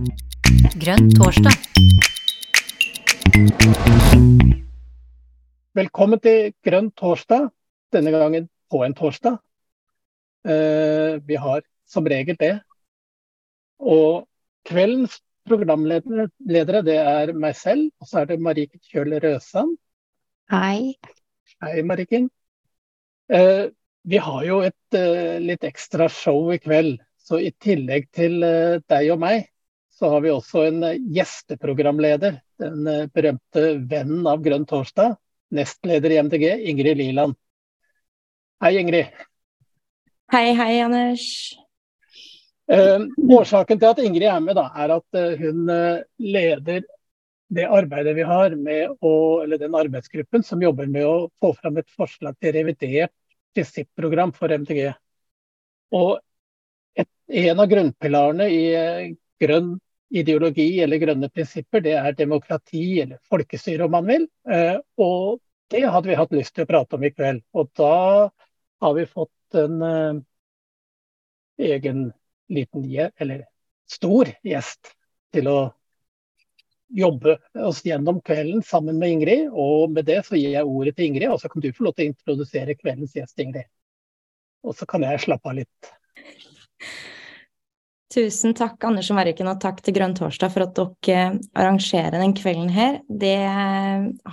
Grønn torsdag. Velkommen til Grønn torsdag, denne gangen på en torsdag. Eh, vi har som regel det. Og kveldens programledere det er meg selv, og så er det Mariken Kjøl Røsand. Hei. Hei, Mariken. Eh, vi har jo et uh, litt ekstra show i kveld. Så i tillegg til uh, deg og meg, så har vi også en eh, gjesteprogramleder. Den eh, berømte vennen av Grønn torsdag, nestleder i MDG, Ingrid Liland. Hei, Ingrid. Hei, hei, Anders. Eh, årsaken til at Ingrid er med, da, er at hun leder det arbeidet vi har med å, eller den arbeidsgruppen som jobber med å få fram et forslag til revidert prinsipprogram for MDG. Og et, en av grunnpilarene i eh, grønn ideologi eller grønne prinsipper, det er demokrati eller folkestyre, om man vil. Eh, og det hadde vi hatt lyst til å prate om i kveld. Og da har vi fått en uh, egen liten, eller stor gjest til å jobbe oss gjennom kvelden sammen med Ingrid. Og med det så gir jeg ordet til Ingrid, og så kan du få lov til å introdusere kveldens gjest, Ingrid. Og så kan jeg slappe av litt. Tusen takk, Anders og Marken, og takk til Grønn torsdag for at dere arrangerer den kvelden her. Det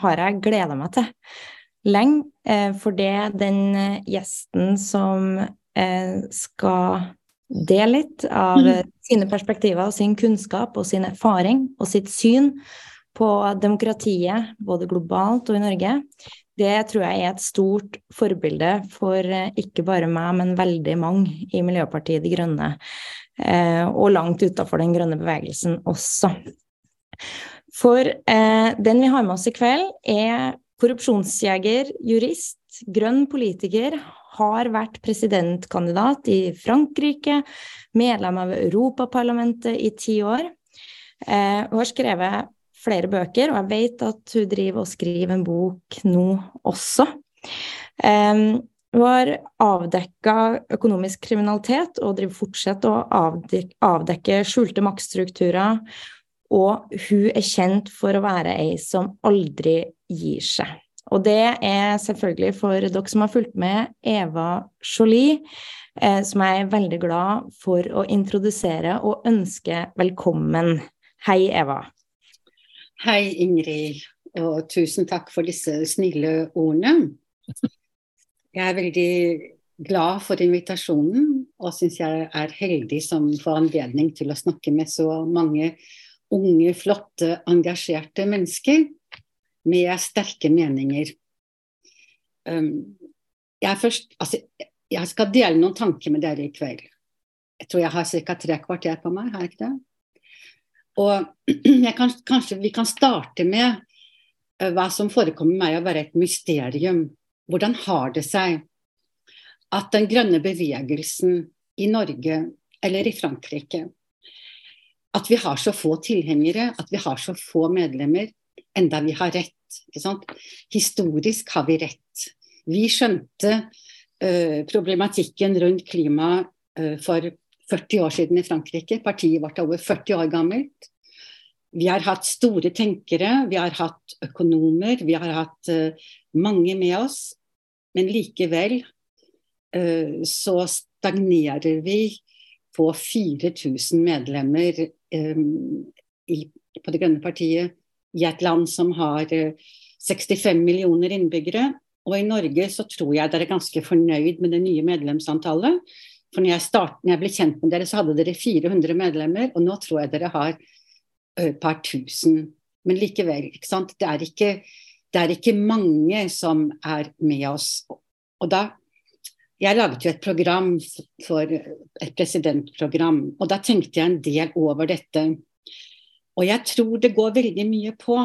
har jeg gleda meg til lenge, eh, for det den gjesten som eh, skal dele litt av mm. sine perspektiver og sin kunnskap og sin erfaring og sitt syn på demokratiet, både globalt og i Norge, det tror jeg er et stort forbilde for eh, ikke bare meg, men veldig mange i Miljøpartiet De Grønne, eh, og langt utafor den grønne bevegelsen også. For eh, den vi har med oss i kveld, er korrupsjonsjeger, jurist, grønn politiker, har vært presidentkandidat i Frankrike, medlem av Europaparlamentet i ti år. Hun har skrevet flere bøker, og jeg vet at hun driver og skriver en bok nå også. Har avdekka økonomisk kriminalitet og driver fortsatt å avdekke, avdekke skjulte maktstrukturer. Og hun er kjent for å være ei som aldri gir seg. Og det er selvfølgelig for dere som har fulgt med Eva Jolie, eh, som jeg er veldig glad for å introdusere og ønske velkommen. Hei, Eva. Hei, Ingrid, og tusen takk for disse snille ordene. Jeg er veldig glad for invitasjonen, og syns jeg er heldig som får anledning til å snakke med så mange unge, flotte, engasjerte mennesker med sterke meninger. Um, jeg, først, altså, jeg skal dele noen tanker med dere i kveld. Jeg tror jeg har ca. tre kvarter på meg, har jeg ikke det? Og kan, kanskje vi kan starte med uh, hva som forekommer meg å være et mysterium. Hvordan har det seg at den grønne bevegelsen i Norge eller i Frankrike At vi har så få tilhengere, at vi har så få medlemmer, enda vi har rett. Historisk har vi rett. Vi skjønte uh, problematikken rundt klima uh, for 40 år siden i Frankrike. Partiet vårt er over 40 år gammelt. Vi har hatt store tenkere, vi har hatt økonomer, vi har hatt uh, mange med oss. Men likevel uh, så stagnerer vi på 4000 medlemmer um, på Det grønne partiet i et land som har uh, 65 millioner innbyggere. Og i Norge så tror jeg dere er ganske fornøyd med det nye medlemsantallet. For når jeg, start, når jeg, ble kjent med dere, så hadde dere 400 medlemmer, og nå tror jeg dere har et par tusen. Men likevel, ikke sant. Det er ikke, det er ikke mange som er med oss. Og da Jeg laget jo et program for et presidentprogram, og da tenkte jeg en del over dette. Og jeg tror det går veldig mye på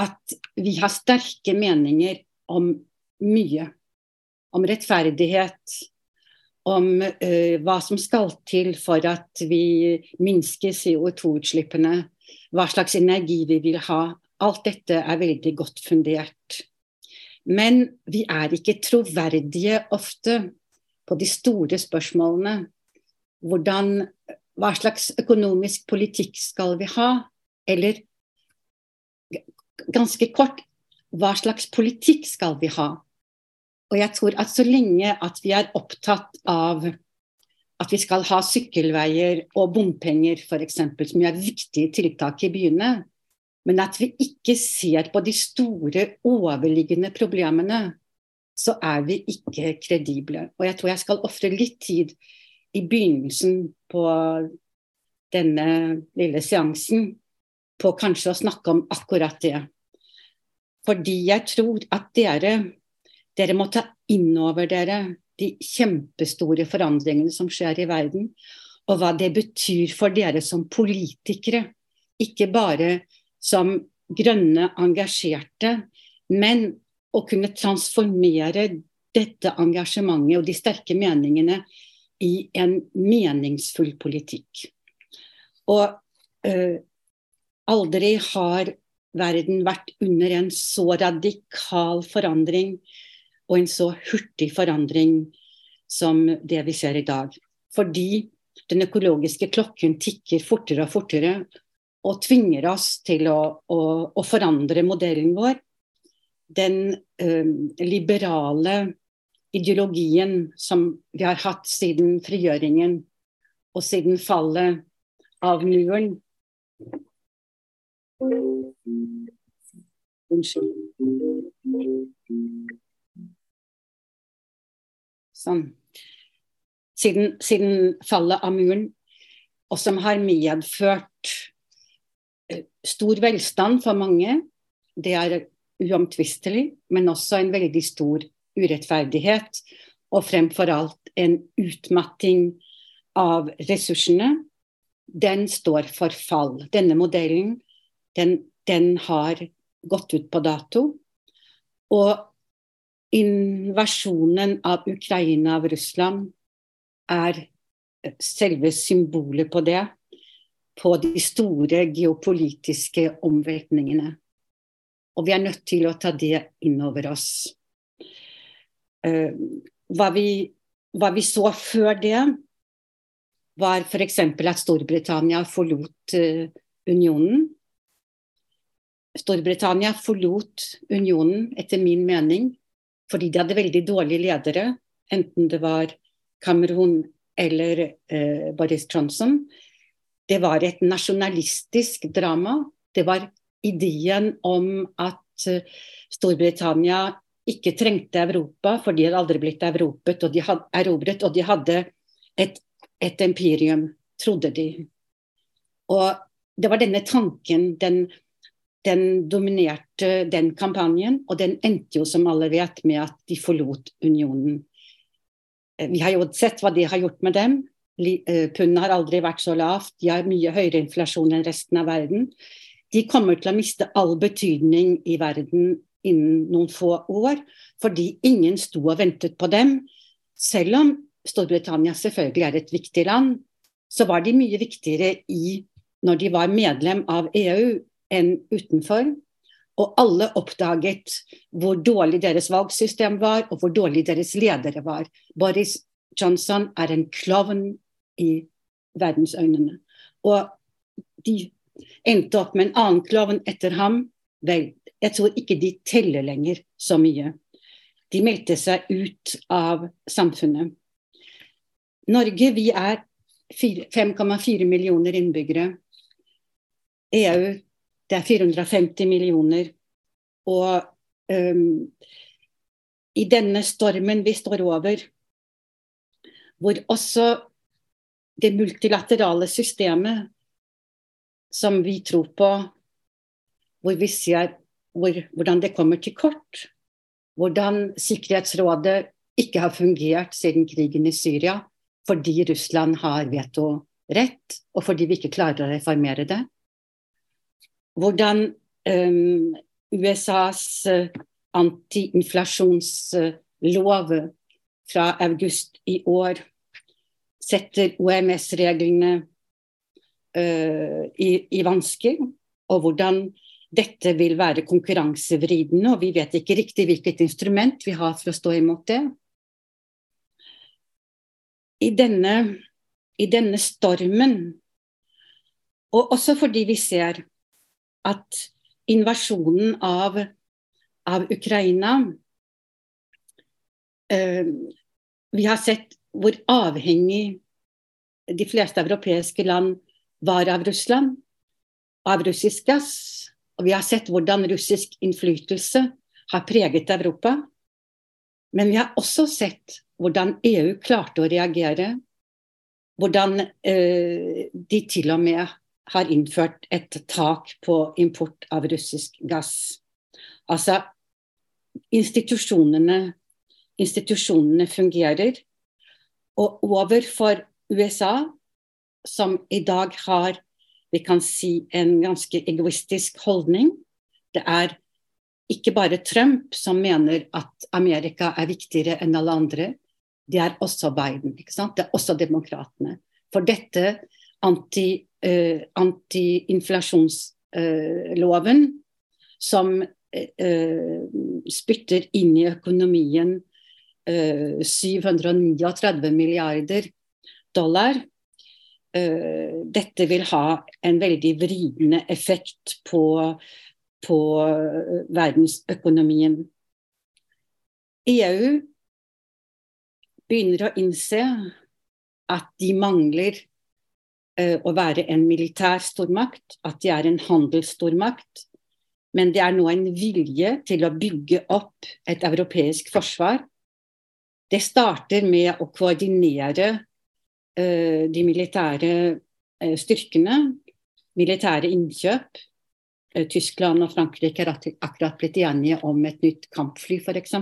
at vi har sterke meninger om mye. Om rettferdighet, om uh, hva som skal til for at vi minsker CO2-utslippene, hva slags energi vi vil ha. Alt dette er veldig godt fundert. Men vi er ikke troverdige ofte på de store spørsmålene. Hvordan, hva slags økonomisk politikk skal vi ha? Eller ganske kort, hva slags politikk skal vi ha? Og jeg tror at så lenge at vi er opptatt av at vi skal ha sykkelveier og bompenger f.eks., som er viktige tiltak i byene, men at vi ikke ser på de store overliggende problemene, så er vi ikke kredible. Og jeg tror jeg skal ofre litt tid i begynnelsen på denne lille seansen på kanskje å snakke om akkurat det. Fordi jeg tror at dere, dere må ta inn over dere de kjempestore forandringene som skjer i verden, og hva det betyr for dere som politikere. Ikke bare som grønne engasjerte, men å kunne transformere dette engasjementet og de sterke meningene i en meningsfull politikk. Og uh, aldri har verden vært under en så radikal forandring og en så hurtig forandring som det vi ser i dag. Fordi den økologiske klokken tikker fortere og fortere og tvinger oss til å, å, å forandre modellen vår. Den uh, liberale ideologien som vi har hatt siden frigjøringen og siden fallet av muren. Unnskyld. Sånn. Siden, siden fallet av muren, og som har medført eh, stor velstand for mange. Det er uomtvistelig, men også en veldig stor urettferdighet. Og fremfor alt en utmatting av ressursene. Den står for fall. Denne modellen den, den har gått ut på dato. Og invasjonen av Ukraina av Russland er selve symbolet på det. På de store geopolitiske omveltningene. Og vi er nødt til å ta det inn over oss. Uh, hva, vi, hva, vi, så før det, var f.eks. at Storbritannia forlot uh, unionen. Storbritannia forlot unionen, etter min mening, fordi de hadde veldig dårlige ledere, enten det var Cameron eller eh, Boris Johnson. Det var et nasjonalistisk drama. Det var ideen om at Storbritannia ikke trengte Europa, for de hadde aldri blitt erobret, og de hadde et, et empirium, trodde de. Og det var denne tanken, den, den dominerte den kampanjen, og den endte jo, som alle vet, med at de forlot unionen. Eh, vi har jo sett hva det har gjort med dem. Eh, pundet har aldri vært så lavt, de har mye høyere inflasjon enn resten av verden. De kommer til å miste all betydning i verden innen noen få år, fordi ingen sto og ventet på dem. Selv om Storbritannia selvfølgelig er et viktig land, så var de mye viktigere i når de var medlem av EU enn utenfor. Og alle oppdaget hvor dårlig deres valgsystem var, og hvor dårlig deres ledere var. Boris Johnson er en klovn i verdensøynene. Og de endte opp med en annen klovn etter ham. Vel, jeg tror ikke de teller lenger så mye. De meldte seg ut av samfunnet. Norge, vi er 5,4 millioner innbyggere. EU, det er 450 millioner. Og um, i denne stormen vi står over, hvor også det multilaterale systemet som vi tror på, hvor vi ser hvor, hvordan det kommer til kort. Hvordan Sikkerhetsrådet ikke har fungert siden krigen i Syria fordi Russland har vetorett, og fordi vi ikke klarer å reformere det. Hvordan um, USAs uh, antiinflasjonslov fra august i år setter OMS-reglene uh, i, i vansker, og hvordan dette vil være konkurransevridende, og vi vet ikke riktig hvilket instrument vi har for å stå imot det. I denne i denne stormen. Og også fordi vi ser at invasjonen av, av Ukraina eh, Vi har sett hvor avhengig de fleste europeiske land var av Russland, av russisk gass. Og vi har sett hvordan russisk innflytelse har preget Europa. Men vi har også sett hvordan EU klarte å reagere. Hvordan eh, de til og med har innført et tak på import av russisk gass. Altså, institusjonene, institusjonene fungerer. Og overfor USA, som i dag har vi kan si en ganske egoistisk holdning. Det er ikke bare Trump som mener at Amerika er viktigere enn alle andre. Det er også Biden. ikke sant? Det er også demokratene. For dette anti-inflasjonsloven, uh, anti som uh, spytter inn i økonomien uh, 739 milliarder dollar, uh, dette vil ha en veldig vridende effekt på, på uh, verdensøkonomien. EU begynner å innse at de mangler å være en militær stormakt, at de er en handelsstormakt. Men det er nå en vilje til å bygge opp et europeisk forsvar. Det starter med å koordinere Eh, de militære eh, styrkene, militære innkjøp. Eh, Tyskland og Frankrike har akkurat blitt enige om et nytt kampfly, f.eks.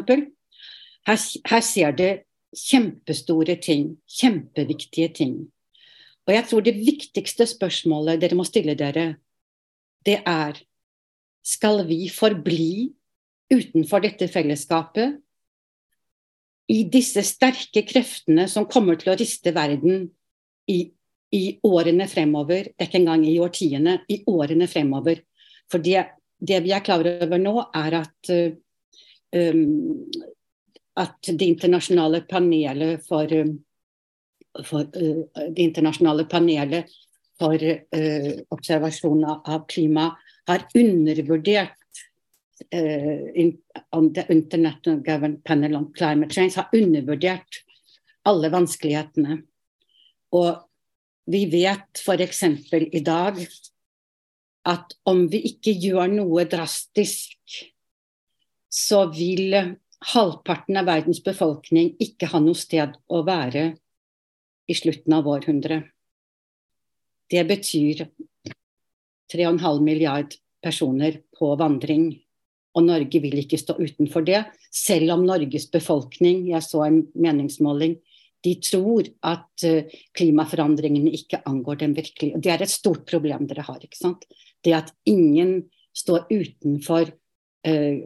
Her, her ser det kjempestore ting, kjempeviktige ting. Og jeg tror det viktigste spørsmålet dere må stille dere, det er skal vi forbli utenfor dette fellesskapet i disse sterke kreftene som kommer til å riste verden i, i årene fremover, ikke engang i årtiene, i årene fremover. For det, det vi er klar over nå, er at, um, at det internasjonale panelet for, for uh, det internasjonale panelet for uh, observasjon av klima har undervurdert in, on the International Government Panel on Climate Change har undervurdert alle vanskelighetene. Og vi vet f.eks. i dag at om vi ikke gjør noe drastisk, så vil halvparten av verdens befolkning ikke ha noe sted å være i slutten av århundret. Det betyr 3,5 milliard personer på vandring og Norge vil ikke stå utenfor det. Selv om Norges befolkning, jeg så en meningsmåling, de tror at uh, klimaforandringene ikke angår dem virkelig. Og Det er et stort problem dere har. ikke sant? Det at ingen står utenfor, uh,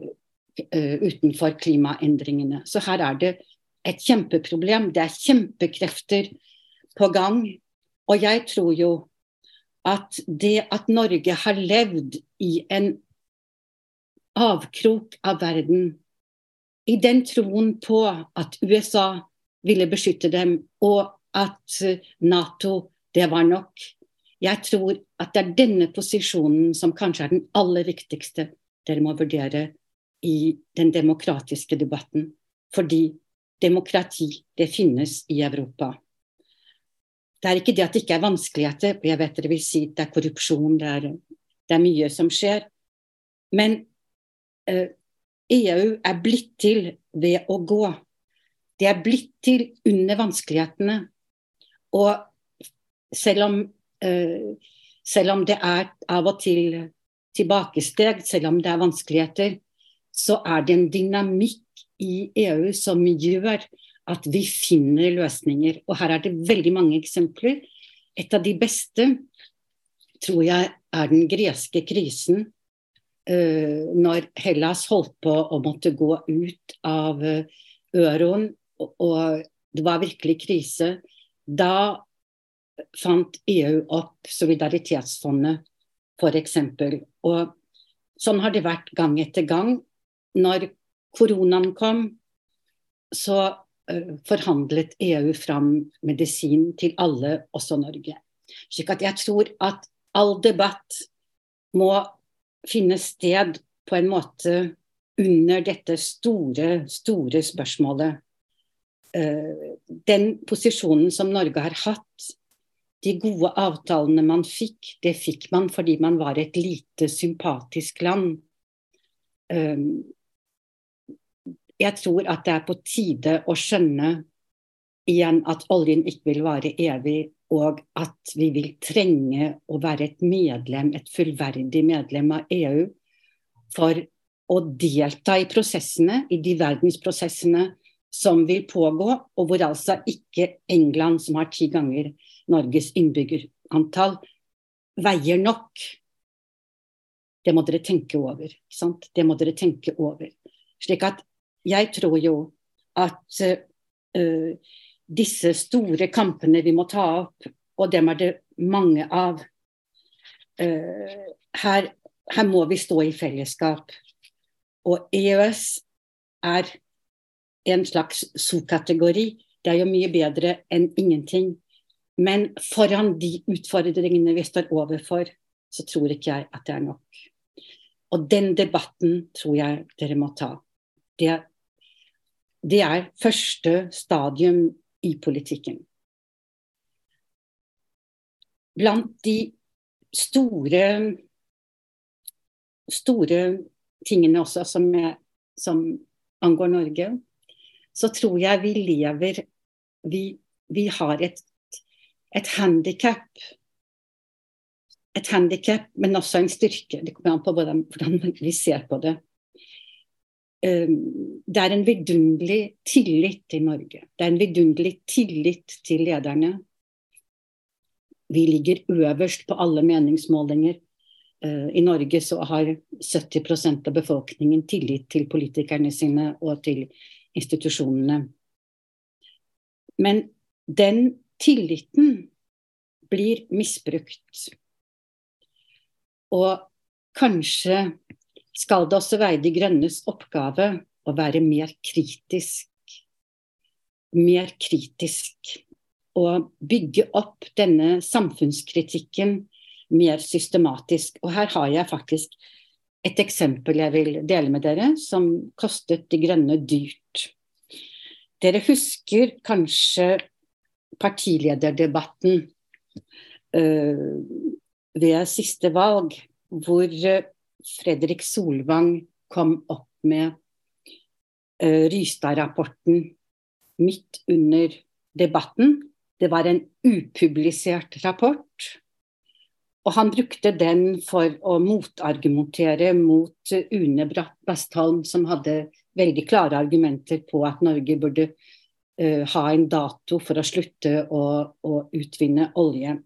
uh, utenfor klimaendringene. Så her er det et kjempeproblem. Det er kjempekrefter på gang. Og jeg tror jo at det at Norge har levd i en avkrok av verden. I den troen på at USA ville beskytte dem, og at eh, Nato, det var nok. Jeg tror at det er denne posisjonen som kanskje er den aller viktigste dere må vurdere i den demokratiske debatten. Fordi demokrati, det finnes i Europa. Det er ikke det at det ikke er vanskeligheter, jeg vet dere vil si det er korrupsjon, det er, det er mye som skjer. Men EU eh, e er blitt til ved å gå. Det er blitt til under vanskelighetene. Og selv om, uh, selv om det er av og til tilbakesteg, selv om det er vanskeligheter, så er det en dynamikk i EU som gjør at vi finner løsninger. Og her er det veldig mange eksempler. Et av de beste tror jeg er den greske krisen når Hellas holdt på å måtte gå ut av uh, euroen, og, det var virkelig krise, da fant EU opp solidaritetsfondet, f.eks. Og sånn har det vært gang etter gang. Når koronaen kom, så uh, forhandlet EU fram medisin til alle, også Norge. Slik at jeg tror at all debatt må finne sted på en måte under dette store, store spørsmålet. Uh, den posisjonen som Norge har hatt, de gode avtalene man fikk, det fikk man fordi man var et lite, sympatisk land. Um, jeg tror at det er på tide å skjønne igjen at oljen ikke vil vare evig, og at vi vil trenge å være et medlem, et fullverdig medlem av EU for å delta i prosessene, i de verdensprosessene som vil pågå, og hvor altså ikke England, som har ti ganger Norges innbyggerantall, veier nok. Det må dere tenke over. Sant? Det må dere tenke over. Slik at jeg tror jo at uh, disse store kampene vi må ta opp, og dem er det mange av, uh, her, her må vi stå i fellesskap. Og EØS er en slags so-kategori. Det er jo mye bedre enn ingenting. Men foran de utfordringene vi står overfor, så tror ikke jeg at det er nok. Og den debatten tror jeg dere må ta. Det det er første stadium i politikken. Blant de store, store tingene også som, jeg, som angår Norge, så tror jeg vi lever Vi, vi har et, et handikap. Et handikap, men også en styrke. Det kommer an på hvordan, hvordan vi ser på det. Ehm, det er en vidunderlig tillit i Norge. Det er en vidunderlig tillit til lederne. Vi ligger øverst på alle meningsmålinger. Eh, I Norge så har 70% av befolkningen tillit til politikerne sine og til institusjonene. Men den tilliten blir misbrukt. Og kanskje skal det også være De grønnes oppgave å være mer kritisk. Mer kritisk. Og bygge opp denne samfunnskritikken mer systematisk. Og her har jeg faktisk et eksempel jeg vil dele med dere, som kostet De grønne dyrt. Dere husker kanskje partilederdebatten uh, ved siste valg, hvor Fredrik Solvang kom opp med uh, Rystad-rapporten midt under debatten. Det var en upublisert rapport. Og han brukte den for å motargumentere mot Une Bratt Bastholm, som hadde veldig klare argumenter på at Norge burde uh, ha en dato for å slutte å, å utvinne olje.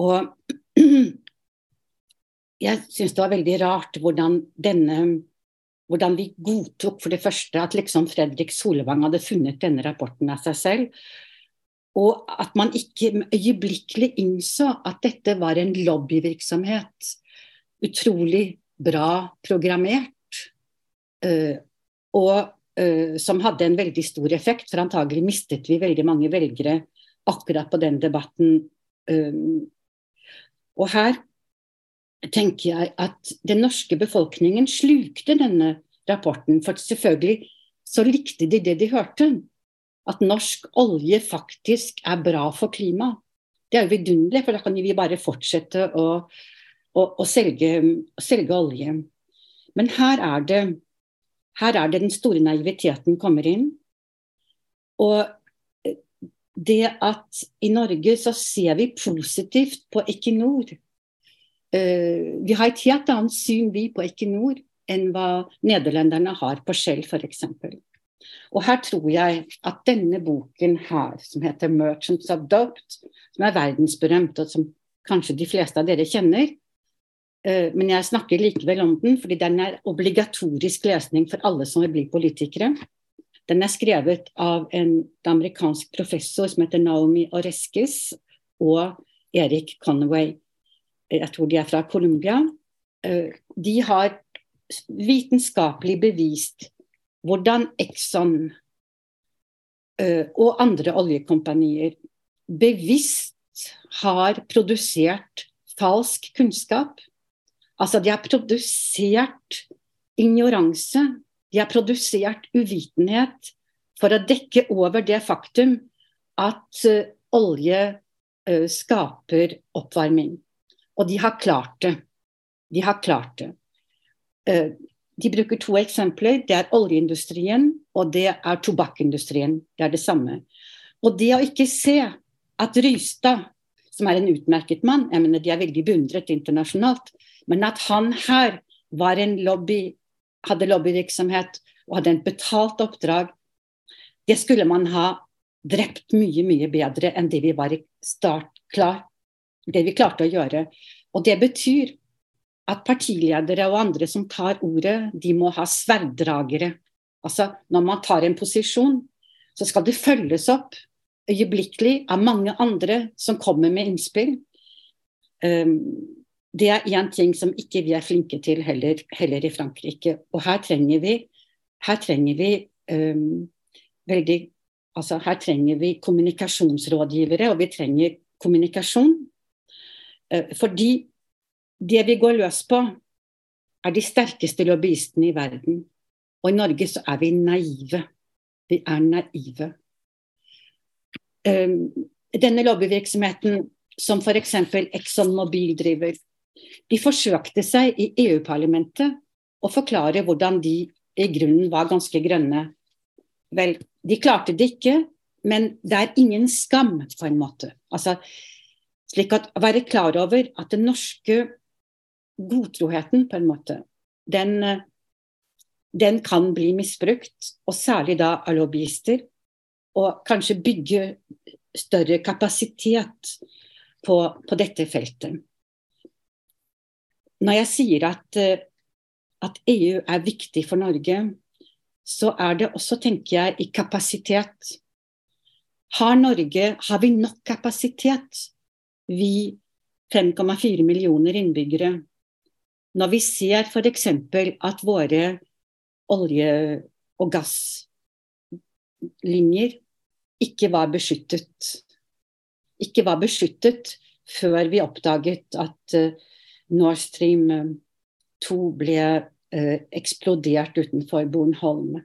Og jeg syns det var veldig rart hvordan denne hvordan vi godtok for det første at liksom Fredrik Solvang hadde funnet denne rapporten av seg selv. Og at man ikke øyeblikkelig innså at dette var en lobbyvirksomhet. Utrolig bra programmert. Uh, og uh, som hadde en veldig stor effekt, for antagelig mistet vi veldig mange velgere akkurat på den debatten. Um, og her tenker jeg at den norske befolkningen slukte denne rapporten. For selvfølgelig så likte de det de hørte. At norsk olje faktisk er bra for klimaet. Det er jo vidunderlig, for da kan vi bare fortsette å, å, å selge, selge, olje. Men her er, det, her er det den store naiviteten kommer inn. Og det at i Norge så ser vi positivt på Equinor vi har et helt annet syn vi på Equinor enn hva nederlenderne har på Shell f.eks. Og her tror jeg at denne boken her, som heter 'Merchants of Doubt', som er verdensberømt, og som kanskje de fleste av dere kjenner, uh, men jeg snakker likevel om den fordi den er obligatorisk lesning for alle som vil bli politikere. Den er skrevet av en amerikansk professor som heter Naomi Oreskes, og Erik Conway jeg tror de er fra Colombia, eh, de har vitenskapelig bevist hvordan Exxon uh, og andre oljekompanier bevisst har produsert falsk kunnskap. Altså, de har produsert ignoranse. De har produsert uvitenhet for å dekke over det faktum at uh, olje skaper oppvarming. Og de har klart det. De har klart det. Uh, de bruker to eksempler. Det er oljeindustrien og det er tobakkindustrien. Det er det samme. Og det å ikke se at Rystad, som er en utmerket mann, jeg mener de er veldig beundret internasjonalt, men at han her var en lobby, hadde lobbyvirksomhet og hadde en betalt oppdrag, det skulle man ha drept mye, mye bedre enn det vi var i start klar, det vi klarte å gjøre. Og det betyr at partiledere og andre som tar ordet, de må ha sverddragere. Altså, når man tar en posisjon, så skal det følges opp øyeblikkelig av mange andre som kommer med innspill. Um, det er én ting som ikke vi er flinke til heller, heller, i Frankrike. Og her trenger vi, her trenger vi um, veldig Altså her trenger vi kommunikasjonsrådgivere, og vi trenger kommunikasjon. Uh, fordi det vi går løs på, er de sterkeste lobbyistene i verden. Og i Norge så er vi naive. Vi er naive. Um, denne lobbyvirksomheten som f.eks. Exxon Mobil driver, de forsøkte seg i EU-parlamentet å forklare hvordan de i grunnen var ganske grønne. Vel, de klarte det ikke, men det er ingen skam, på en måte. Altså, slik at å være klar over at den norske godtroheten, på en måte, den, den kan bli misbrukt, og særlig da av lobbyister. Og kanskje bygge større kapasitet på, på dette feltet. Når jeg sier at, at, EU er viktig for Norge, så er det også, tenker jeg, i kapasitet. Har Norge, har vi nok kapasitet, vi 5,4 millioner innbyggere, når vi ser f.eks. at våre olje- og gasslinjer ikke var beskyttet. Ikke var beskyttet før vi oppdaget at uh, Nord Stream 2 eh, ble uh, eksplodert utenfor Bornholm.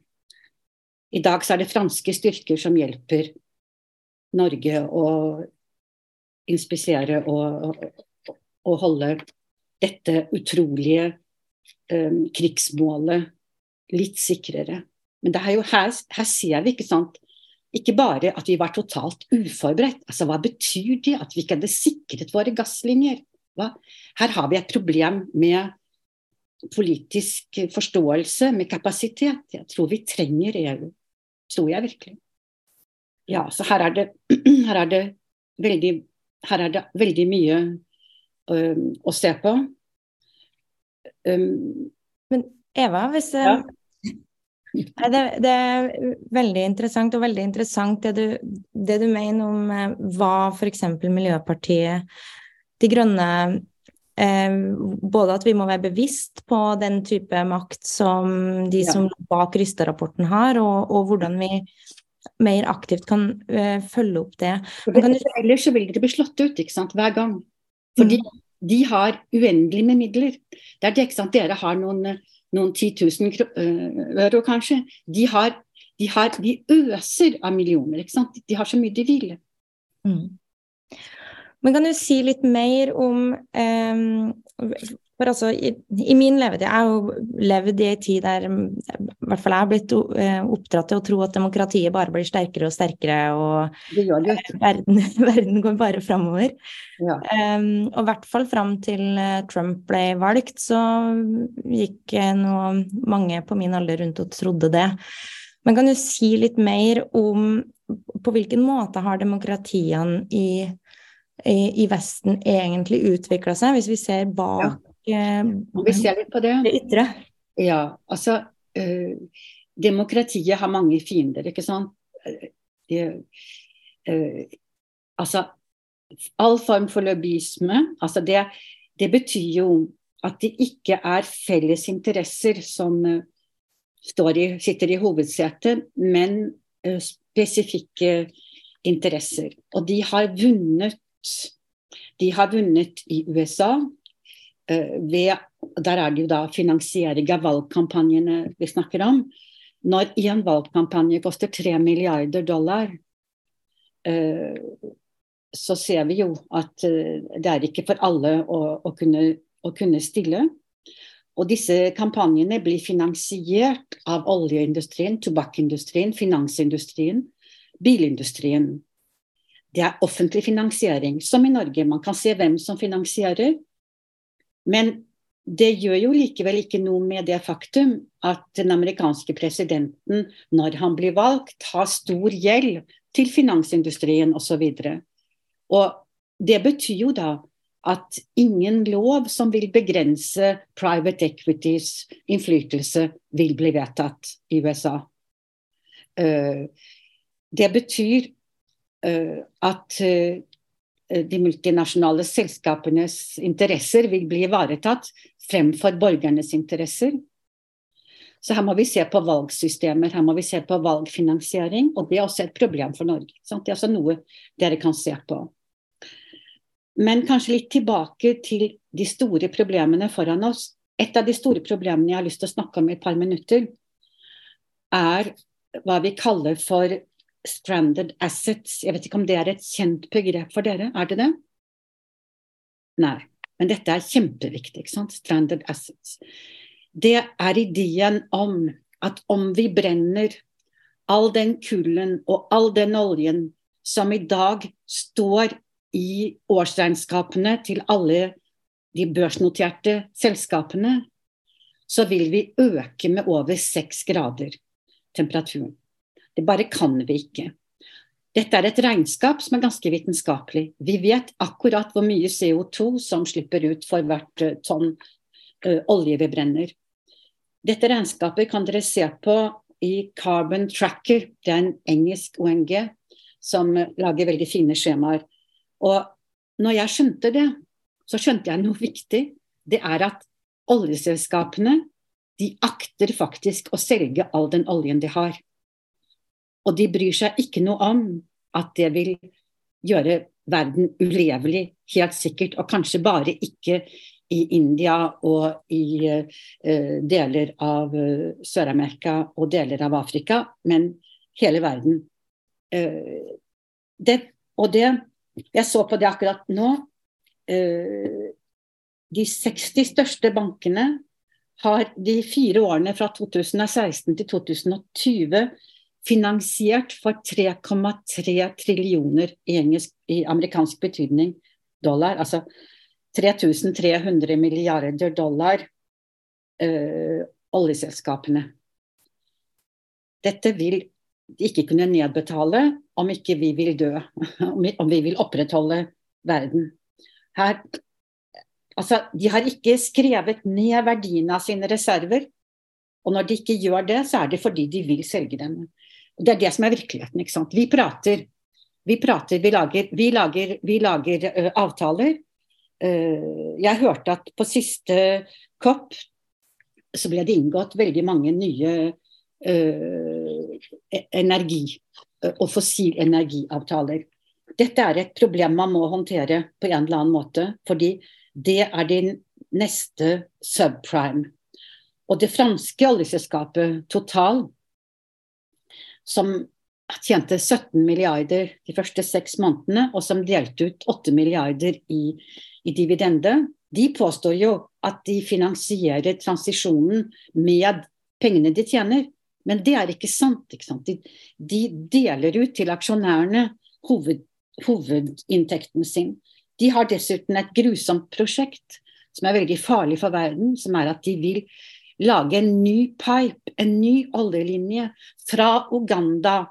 I dag er det franske styrker som hjelper Norge å inspisere og, og, holde dette utrolige um, krigsmålet litt sikrere. Men det er jo her, her ser vi ikke sant, ikke bare at vi var totalt uforberedt. altså Hva betyr det at vi ikke hadde sikret våre gasslinjer? Hva? Her har vi et problem med politisk forståelse, med kapasitet. Jeg tror vi trenger EU. Tror jeg virkelig. Ja, så her er det, her er det, veldig, her er det veldig mye um, å se på. Um, Men Eva, hvis ja. det, det, er veldig interessant, og veldig interessant det du, det du mener om eh, hva f.eks. Miljøpartiet De Grønne eh, Både at vi må være bevisst på den type makt som de ja. som bak Rysta-rapporten har, og, og, hvordan vi mer aktivt kan uh, følge opp det. Kan... ellers så vil det bli slått ut ikke sant, hver gang. Fordi mm de har uendelig med midler. Det er det ikke sant, dere har noen, noen 10 000 eh, euro, kanskje. De, har, de, har, de, øser av millioner. ikke sant? De har så mye de vil. Mm. Men kan du si litt mer om um, for altså, i, i, min levetid Jeg har jo levd i en tid der i hvert fall jeg har blitt uh, oppdratt til å tro at demokratiet bare blir sterkere og sterkere, og uh, verden, verden, går bare framover. Ja. Um, og i hvert fall fram til uh, Trump ble valgt, så gikk nå mange på min alder rundt og trodde det. Men kan du si litt mer om på hvilken måte har demokratiene i, i, i Vesten egentlig utvikla seg, hvis vi ser bak vi ser litt på det. det ytre. Ja, altså eh, Demokratiet har mange fiender, ikke sant. Det, eh, altså all form for lobbyisme, altså det, det, betyr jo at det ikke er felles interesser som uh, i, sitter i hovedsetet, men spesifikke interesser. Og de har vunnet De har vunnet i USA. Uh, ved, der er det jo da finansiering av valgkampanjene vi snakker om. Når en valgkampanje koster 3 milliarder dollar, uh, så ser vi jo at uh, det er ikke for alle å, å, kunne, å kunne stille. Og disse kampanjene blir finansiert av oljeindustrien, tobakkindustrien, finansindustrien, bilindustrien. Det er offentlig finansiering, som i Norge. Man kan se hvem som finansierer. Men det gjør jo likevel ikke noe med det faktum at den amerikanske presidenten, når han blir valgt, har stor gjeld til finansindustrien osv. Og, og det betyr jo da at ingen lov som vil begrense private equities innflytelse, vil bli vedtatt i USA. Uh, det betyr uh, at uh, de multinasjonale selskapenes interesser vil bli ivaretatt fremfor borgernes interesser. Så her må vi se på valgsystemer, her må vi se på valgfinansiering. Og det er også et problem for Norge. Sant? Det er også noe dere kan se på. Men kanskje litt tilbake til de store problemene foran oss. Et av de store problemene jeg har lyst til å snakke om i et par minutter, er hva vi kaller for stranded assets. Jeg vet ikke om det er et kjent begrep for dere, er det det? Nei. Men dette er kjempeviktig. ikke sant? Stranded assets. Det er ideen om at om vi brenner all den kullen og all den oljen som i dag står i årsregnskapene til alle de børsnoterte selskapene, så vil vi øke med over seks grader temperaturen. Det bare kan vi ikke. Dette er et regnskap som er ganske vitenskapelig. Vi vet akkurat hvor mye CO2 som slipper ut for hvert eh, tonn uh, olje vi brenner. Dette regnskapet kan dere se på i Carbon Tracker. Det er en engelsk ONG som lager veldig fine skjemaer. Og når jeg skjønte det, så skjønte jeg noe viktig. Det er at oljeselskapene de akter faktisk å selge all den oljen de har. Og de bryr seg ikke noe om at det vil gjøre verden ulevelig, helt sikkert. Og kanskje bare ikke i India og i uh, deler av uh, Sør-Amerika og deler av Afrika, men hele verden. Uh, det, og det jeg så på det akkurat nå. De 60 største bankene har de fire årene fra 2016 til 2020 finansiert for 3,3 trillioner i, engelsk, i, amerikansk betydning dollar. Altså 3300 milliarder dollar øh, oljeselskapene. Dette vil de ikke kunne nedbetale om ikke vi vil dø, om vi vil opprettholde verden. Her, altså, de har ikke skrevet ned verdiene av sine reserver. Og når de ikke gjør det, så er det fordi de vil selge dem. Det er det som er virkeligheten. ikke sant? Vi prater, vi, prater, vi lager, vi lager, vi lager uh, avtaler. Uh, jeg hørte at på siste COP så ble det inngått veldig mange nye uh, energi og fossil energiavtaler. Dette er et problem man må håndtere på en eller annen måte, fordi det er din neste subprime. Og det franske oljeselskapet Total, som tjente 17 milliarder de første seks månedene, og som delte ut 8 milliarder i, i dividende, de påstår jo at de finansierer transisjonen med pengene de tjener. Men det er ikke sant. Ikke sant? De, de, deler ut til aksjonærene hoved, hovedinntekten sin. De har dessuten et grusomt prosjekt som er veldig farlig for verden, som er at de vil lage en ny pipe, en ny oljelinje fra Uganda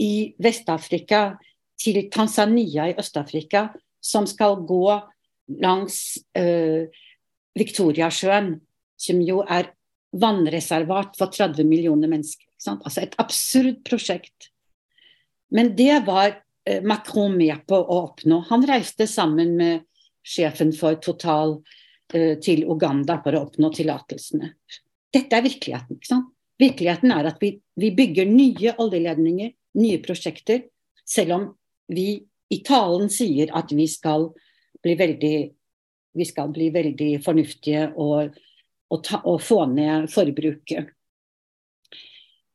i Vest-Afrika til Tanzania i Øst-Afrika, som skal gå langs uh, Viktoriasjøen, som jo er vannreservat for 30 millioner mennesker. Altså et absurd prosjekt. Men det var eh, Macron med på å oppnå. Han reiste sammen med sjefen for Total eh, til Uganda for å oppnå tillatelsene. Dette er virkeligheten. ikke sant? Virkeligheten er at vi, vi bygger nye oljeledninger nye prosjekter, selv om vi i talen sier at vi skal bli veldig, vi skal bli veldig fornuftige og, og, ta, og få ned forbruket.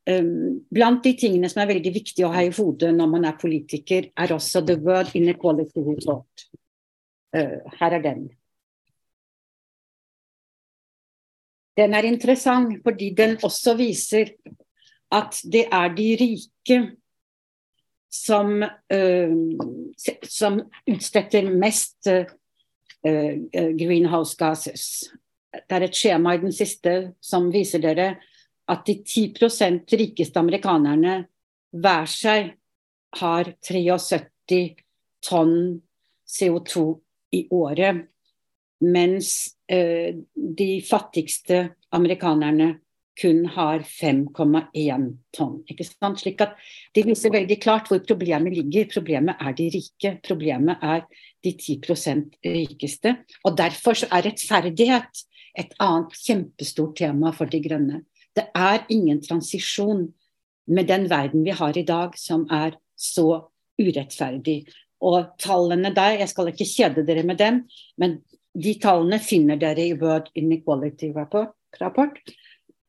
Um, blant de tingene som er veldig viktig å ha i hodet når man er politiker, er også the word inequality report. Uh, her er den. Den er interessant fordi den også viser at det er de rike som, uh, som utstetter mest uh, greenhouse gases. Det er et skjema i den siste som viser dere at de 10% rikeste amerikanerne hver seg har 73 tonn CO2 i året, mens uh, de fattigste amerikanerne kun har 5,1 tonn. Ikke sant? Slik at De viser veldig klart hvor problemet ligger. Problemet er de rike. Problemet er de 10% rikeste. Og Derfor så er rettferdighet et annet kjempestort tema for De grønne. Det er ingen transisjon med den verden vi har i dag, som er så urettferdig. Og tallene der, jeg skal ikke kjede dere med dem, men de tallene finner dere i World Inequality Rapport, rapport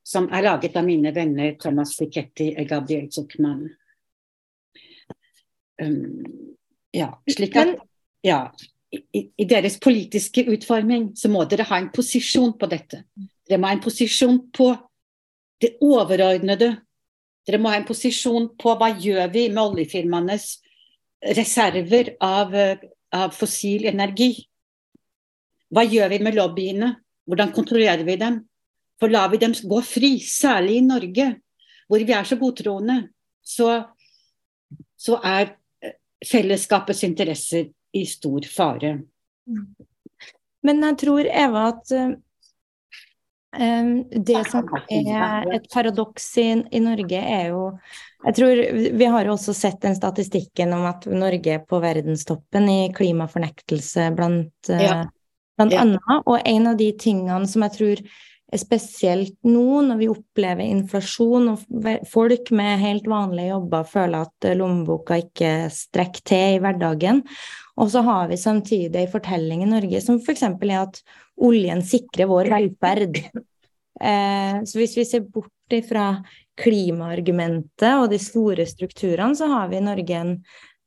som er laget av mine venner Thomas Piketty og Gabriel Zuckman. Um, ja, slik at ja, i, i, deres politiske utforming så må dere ha en posisjon på dette. Dere må ha en posisjon på det overordnede. Dere må ha en posisjon på hva gjør vi med oljefirmaenes reserver av, av fossil energi. Hva gjør vi med lobbyene? Hvordan kontrollerer vi dem? For lar vi dem gå fri, særlig i Norge, hvor vi er så godtroende, så, så er eh, fellesskapets interesser i stor fare. Men jeg tror, Eva, at Um, det som er et paradoks i, i, Norge, er jo jeg tror Vi har jo også sett den statistikken om at Norge er på verdenstoppen i klimafornektelse, blant, ja. Blant ja. annet. Og en av de tingene som jeg tror er spesielt nå, når vi opplever inflasjon og folk med helt vanlige jobber føler at lommeboka ikke strekker til i hverdagen. Og så har vi samtidig en fortelling i Norge som f.eks. er at oljen sikrer vår velferd. Eh, så hvis vi ser bort fra klimaargumentet og de store strukturene, så har vi i Norge en,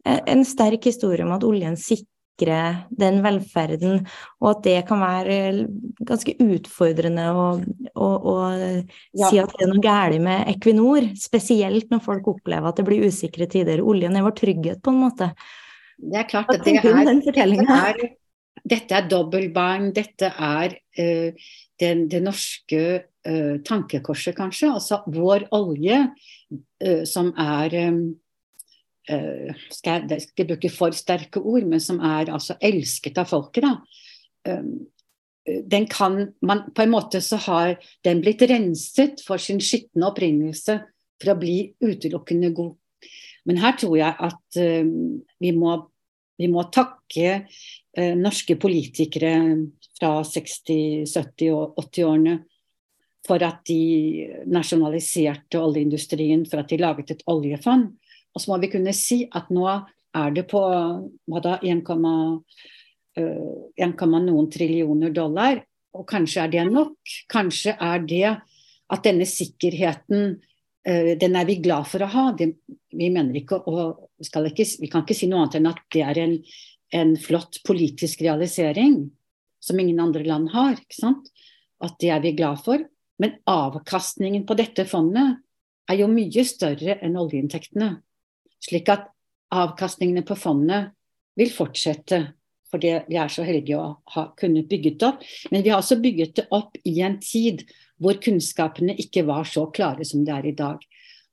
en sterk historie om at oljen sikrer den velferden, og at det kan være ganske utfordrende å, å, å ja. si at det er noe galt med Equinor. Spesielt når folk opplever at det blir usikre tider. Oljen er vår trygghet, på en måte. Det er klart at det er, er, dette er dobbeltbarn, dette er uh, den, det norske uh, tankekorset, kanskje. Altså vår olje, uh, som er um, skal jeg, skal bruke for sterke ord, men som er altså elsket av folket. da, um, den kan man, På en måte så har den blitt renset for sin skitne opprinnelse for å bli utelukkende god. Men her tror jeg at uh, vi må vi må takke eh, norske politikere fra 60-, 70- og 80-årene for at de nasjonaliserte oljeindustrien, for at de laget et oljefond. Og så må vi kunne si at nå er det på 1, noen trillioner dollar. Og kanskje er det nok. Kanskje er det at denne sikkerheten den er vi glad for å ha. Vi mener ikke å ikke, vi kan ikke si noe annet enn at det er en, en, flott politisk realisering som ingen andre land har. At det er vi glad for. Men avkastningen på dette fondet er jo mye større enn oljeinntektene. Slik at avkastningene på fondet vil fortsette, fordi vi er så heldige å ha kunnet bygget opp. Men vi har også bygget det opp i en tid hvor kunnskapene ikke var så klare som det er i dag.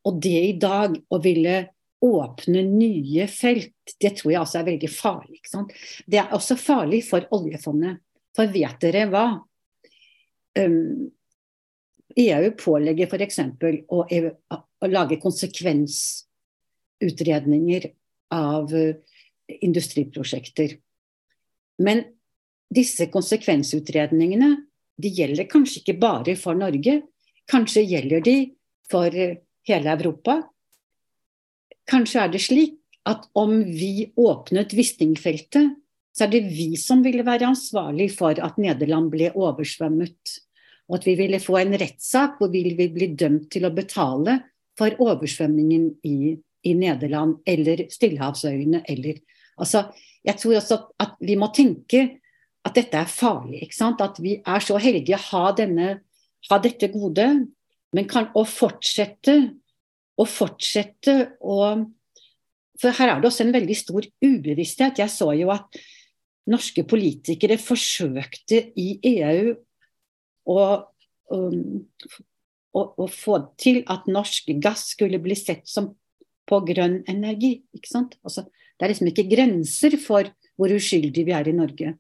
Og det i dag å ville åpne nye felt, det tror jeg også er veldig farlig. Det er også farlig for oljefondet. For vet dere hva? Um, EU pålegger f.eks. Å, å lage konsekvensutredninger av uh, industriprosjekter. Men disse konsekvensutredningene de gjelder kanskje ikke bare for Norge. Kanskje gjelder de for uh, hele Europa, kanskje er det slik at om vi åpnet Wisting-feltet, så er det vi som ville være ansvarlig for at Nederland ble oversvømmet. Og at vi ville få en rettssak hvor vi ville bli dømt til å betale for oversvømmingen i, i Nederland eller Stillehavsøyene eller Altså, jeg tror også at vi må tenke at dette er farlig. ikke sant? At vi er så heldige å ha, denne, ha dette gode, men kan å fortsette å fortsette å For her er det også en veldig stor ubevissthet. Jeg så jo at norske politikere forsøkte i EU å, um, å få til at norsk gass skulle bli sett som på grønn energi. ikke sant? Altså, det er liksom ikke grenser for hvor uskyldige vi er i Norge.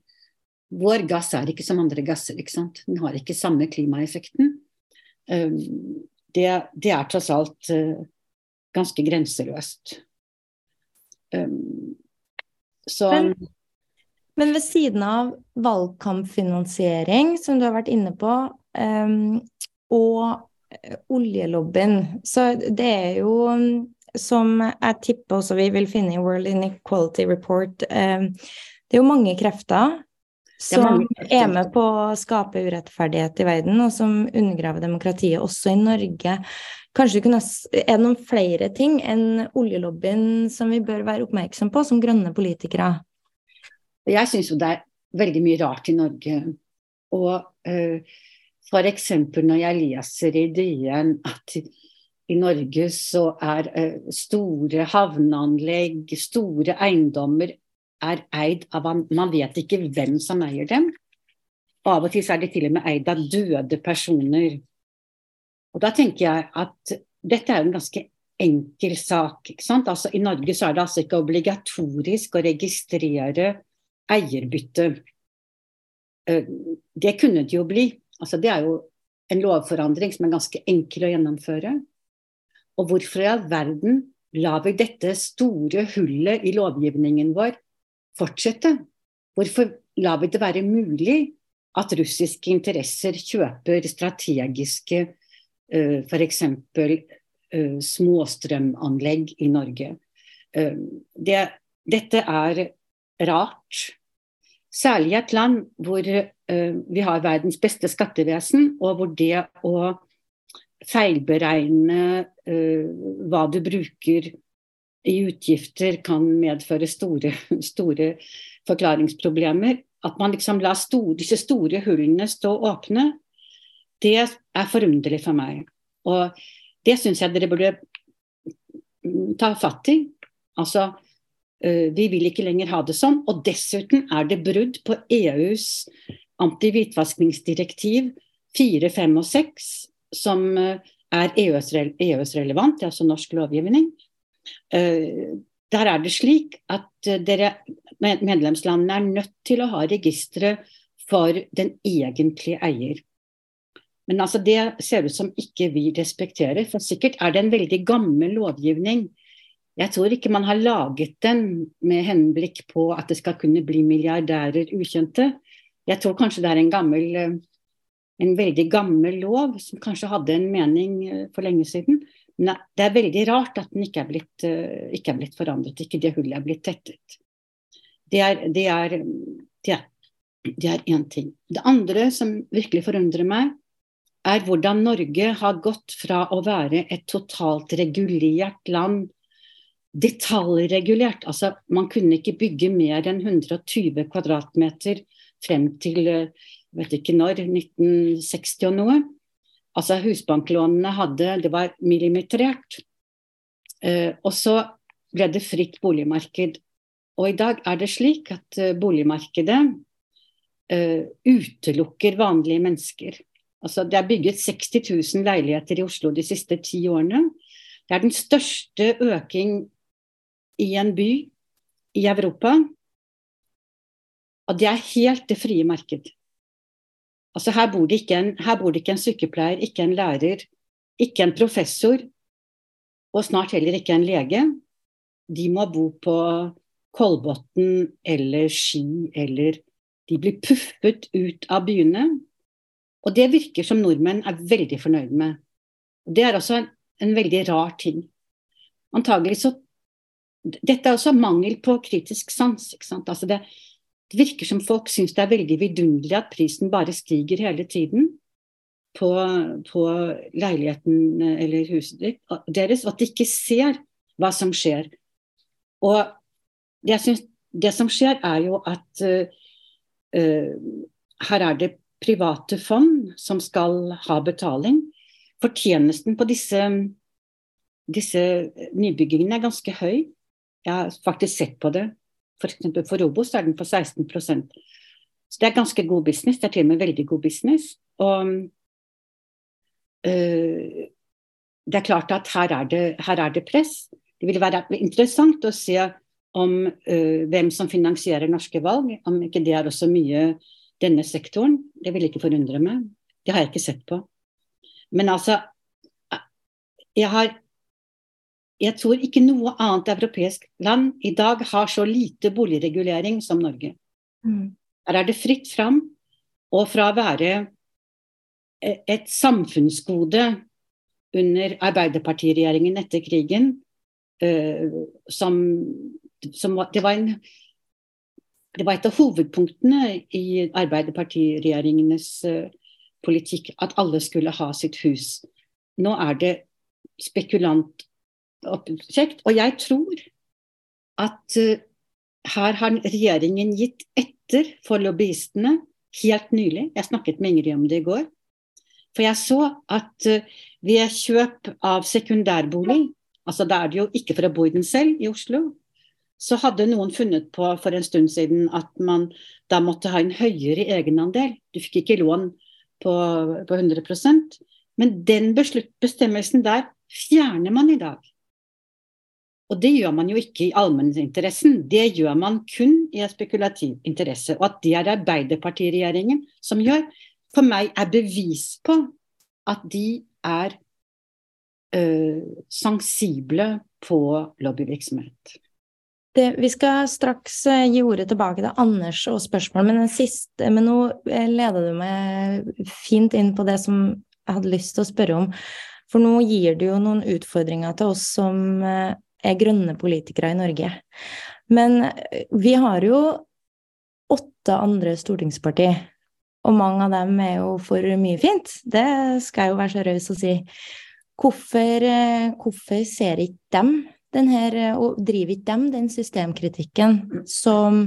Vår gass er ikke som andre gasser. ikke sant? Den har ikke samme klimaeffekten. Um, det, det, er tross alt uh, ganske grenseløst. Um, så men, men ved siden av valgkampfinansiering, som du har vært inne på, um, og eh, oljelobbyen, så det er jo som jeg tipper også vi vil finne i World Inequality Report, um, det er jo mange krefter som er med på å skape urettferdighet i verden, og som undergraver demokratiet også i Norge. Kanskje kunne, Er det noen flere ting enn oljelobbyen som vi bør være oppmerksom på som grønne politikere? Jeg syns jo det er veldig mye rart i Norge. Og uh, eh, f.eks. når jeg leser i DN at i Norge så er uh, store havneanlegg, store eiendommer er eid av Man vet ikke hvem som eier dem. Og av og til er de til og med eid av døde personer. Og da tenker jeg at dette er en ganske enkel sak. ikke sant? Altså I Norge så er det altså ikke obligatorisk å registrere eierbytte. Eh, det kunne det jo bli. Altså, det er jo en lovforandring som er ganske enkel å gjennomføre. Og hvorfor i all verden lar vi dette store hullet i lovgivningen vår fortsette? Hvorfor lar vi det være mulig at russiske interesser kjøper strategiske uh, f.eks. Uh, småstrømanlegg i Norge? Uh, det, dette er rart. Særlig i et land hvor vi har verdens beste skattevesen, og hvor det å feilberegne uh, hva du bruker i utgifter kan medføre store, store forklaringsproblemer. At man liksom lar store, disse store hullene stå åpne, det er forunderlig for meg. Og det syns jeg dere burde ta fatt i. Altså, Eh, vi vil ikke lenger ha det sånn. Og dessuten er det brudd på EUs antihvitvaskingsdirektiv 4, 5 og 6, som eh, er EØS-relevant, e altså norsk lovgivning. Eh, der er det slik at dere, medlemslandene er nødt til å ha registre for den egentlige eier. Men altså det ser ut som ikke vi respekterer. For sikkert er det en veldig gammel lovgivning jeg tror ikke man har laget den med henblikk på at det skal kunne bli milliardærer ukjente. Jeg tror kanskje det er en gammel eh, en veldig gammel lov som kanskje hadde en mening eh, for lenge siden. Men det er veldig rart at den ikke er blitt, eh, ikke er blitt forandret, ikke det hullet er blitt tettet. Det er, det er, det er, ting. Det andre som virkelig forundrer meg, er hvordan Norge har gått fra å være et totalt regulert land detaljregulert. Altså, man kunne ikke bygge mer enn 120 kvadratmeter frem til vet ikke når, 1960 og noe. Altså Husbanklånene hadde Det var millimetrert. Eh, og så ble det fritt boligmarked. Og i dag er det slik at uh, boligmarkedet uh, utelukker vanlige mennesker. Altså, det er bygget 60 000 leiligheter i Oslo de siste ti årene. Det er den største øking i en by i Europa. Og det er helt det frie marked. Altså her bor, det ikke en, det ikke en sykepleier, ikke en lærer, ikke en professor, og snart heller ikke en lege. De må bo på Kolbotn eller Ski eller De blir puffet ut av byene. Og det virker som nordmenn er veldig fornøyd med. Det er også en, en veldig rar ting. Antagelig så dette er også mangel på kritisk sans. Altså det, det, virker som folk syns det er veldig vidunderlig at prisen bare stiger hele tiden på, på leiligheten eller huset deres, og at de ikke ser hva som skjer. Og jeg synes, det som skjer, er jo at uh, her er det private fond som skal ha betaling. Fortjenesten på disse, disse nybyggingene er ganske høy. Jeg har faktisk sett på det. F.eks. For, for Robos er den på 16% Så det er ganske god business. Det er til og med veldig god business. Og øh, det er klart at her er det, her er det, press. Det vil være interessant å se om øh, hvem som finansierer norske valg, om ikke det er også mye denne sektoren. Det vil ikke forundre meg. Det har jeg ikke sett på. Men altså jeg har jeg tror ikke noe annet europeisk land i dag har så lite boligregulering som Norge. Mm. Her er det fritt fram. Og fra å være et samfunnsgode under Arbeiderpartiregjeringen etter krigen, uh, som, som det, var en, det var et av hovedpunktene i Arbeiderpartiregjeringenes uh, politikk at alle skulle ha sitt hus. Nå er det spekulant objekt. Og jeg tror at uh, her har regjeringen gitt etter for lobbyistene helt nylig. Jeg snakket med Ingrid om det i går. For jeg så at uh, ved kjøp av sekundærbolig, altså da er det jo ikke for å bo i den selv i Oslo, så hadde noen funnet på for en stund siden at man da måtte ha en høyere egenandel. Du fikk ikke lån på, på 100% Men den bestemmelsen der fjerner man i dag. Og det gjør man jo ikke i allmenninteressen, det gjør man kun i en spekulativ interesse. Og at det er Arbeiderpartiregjeringen som gjør, for meg er bevis på at de er øh, sensible på lobbyvirksomhet. Det, vi skal straks øh, gi ordet tilbake til Anders og spørsmål, men, men nå øh, leder du meg fint inn på det som jeg hadde lyst til å spørre om. For nå gir du jo noen utfordringer til oss som øh, er grønne politikere i Norge. Men eh, vi har jo åtte andre stortingsparti, og mange av dem er jo for mye fint. Det skal jeg jo være så raus å si. Hvorfor, eh, hvorfor ser ikke dem den her, og driver ikke dem den systemkritikken som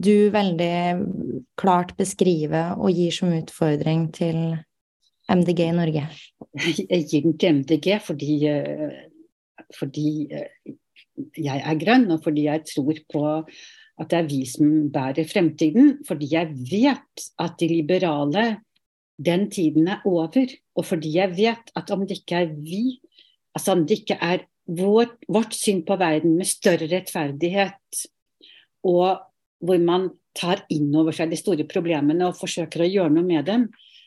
du veldig klart beskriver og gir som utfordring til MDG i Norge? Jeg gir den til MDG fordi eh, fordi eh, jeg er grønn, og fordi jeg tror på at det er vi som bærer fremtiden. Fordi jeg vet at de liberale, den tiden er over. Og fordi jeg vet at om det ikke er vi, altså om det ikke er vår, vårt syn på verden med større rettferdighet, og hvor man tar inn over seg de store problemene og forsøker å gjøre noe med dem,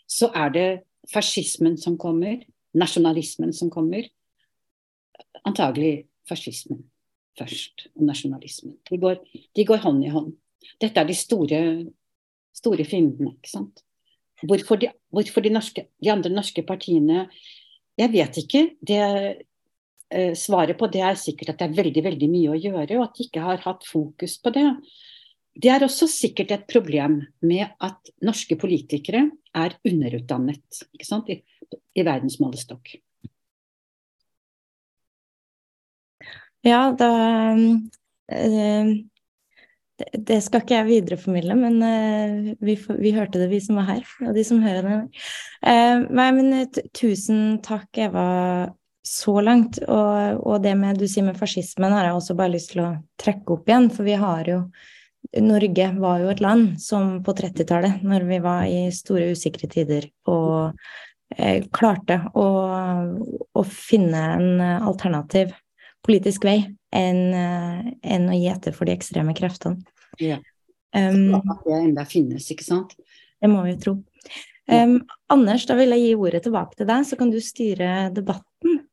så er det fascismen som kommer, nasjonalismen som kommer, antagelig fascismen først, og nasjonalismen. De går, de går, hånd i hånd. Dette er de store, store fiendene. ikke sant? Hvorfor, de, hvorfor de, norske, de, andre norske partiene Jeg vet ikke. Det, eh, svaret på det er sikkert at det er veldig, veldig mye å gjøre, og at de ikke har hatt fokus på det. Det er også sikkert et problem med at norske politikere er underutdannet ikke i, i verdensmålestokk. Ja, da eh, det skal ikke jeg videreformidle, men eh, vi, vi, hørte det, vi som var her, og de som hører det. Eh, nei, men tusen takk, Eva, så langt. Og, og, det med du sier med fascismen, har jeg også bare lyst til å trekke opp igjen. For vi har jo Norge var jo et land som på 30-tallet, når vi var i store usikre tider, og klarte å, å finne en alternativ politisk vei enn, eh, enn å gi etter for de ekstreme kreftene. Ja. Um, det enda finnes, ikke sant? Det må vi jo tro. Um, Anders, da vil jeg gi ordet tilbake til deg, så kan du styre debatten.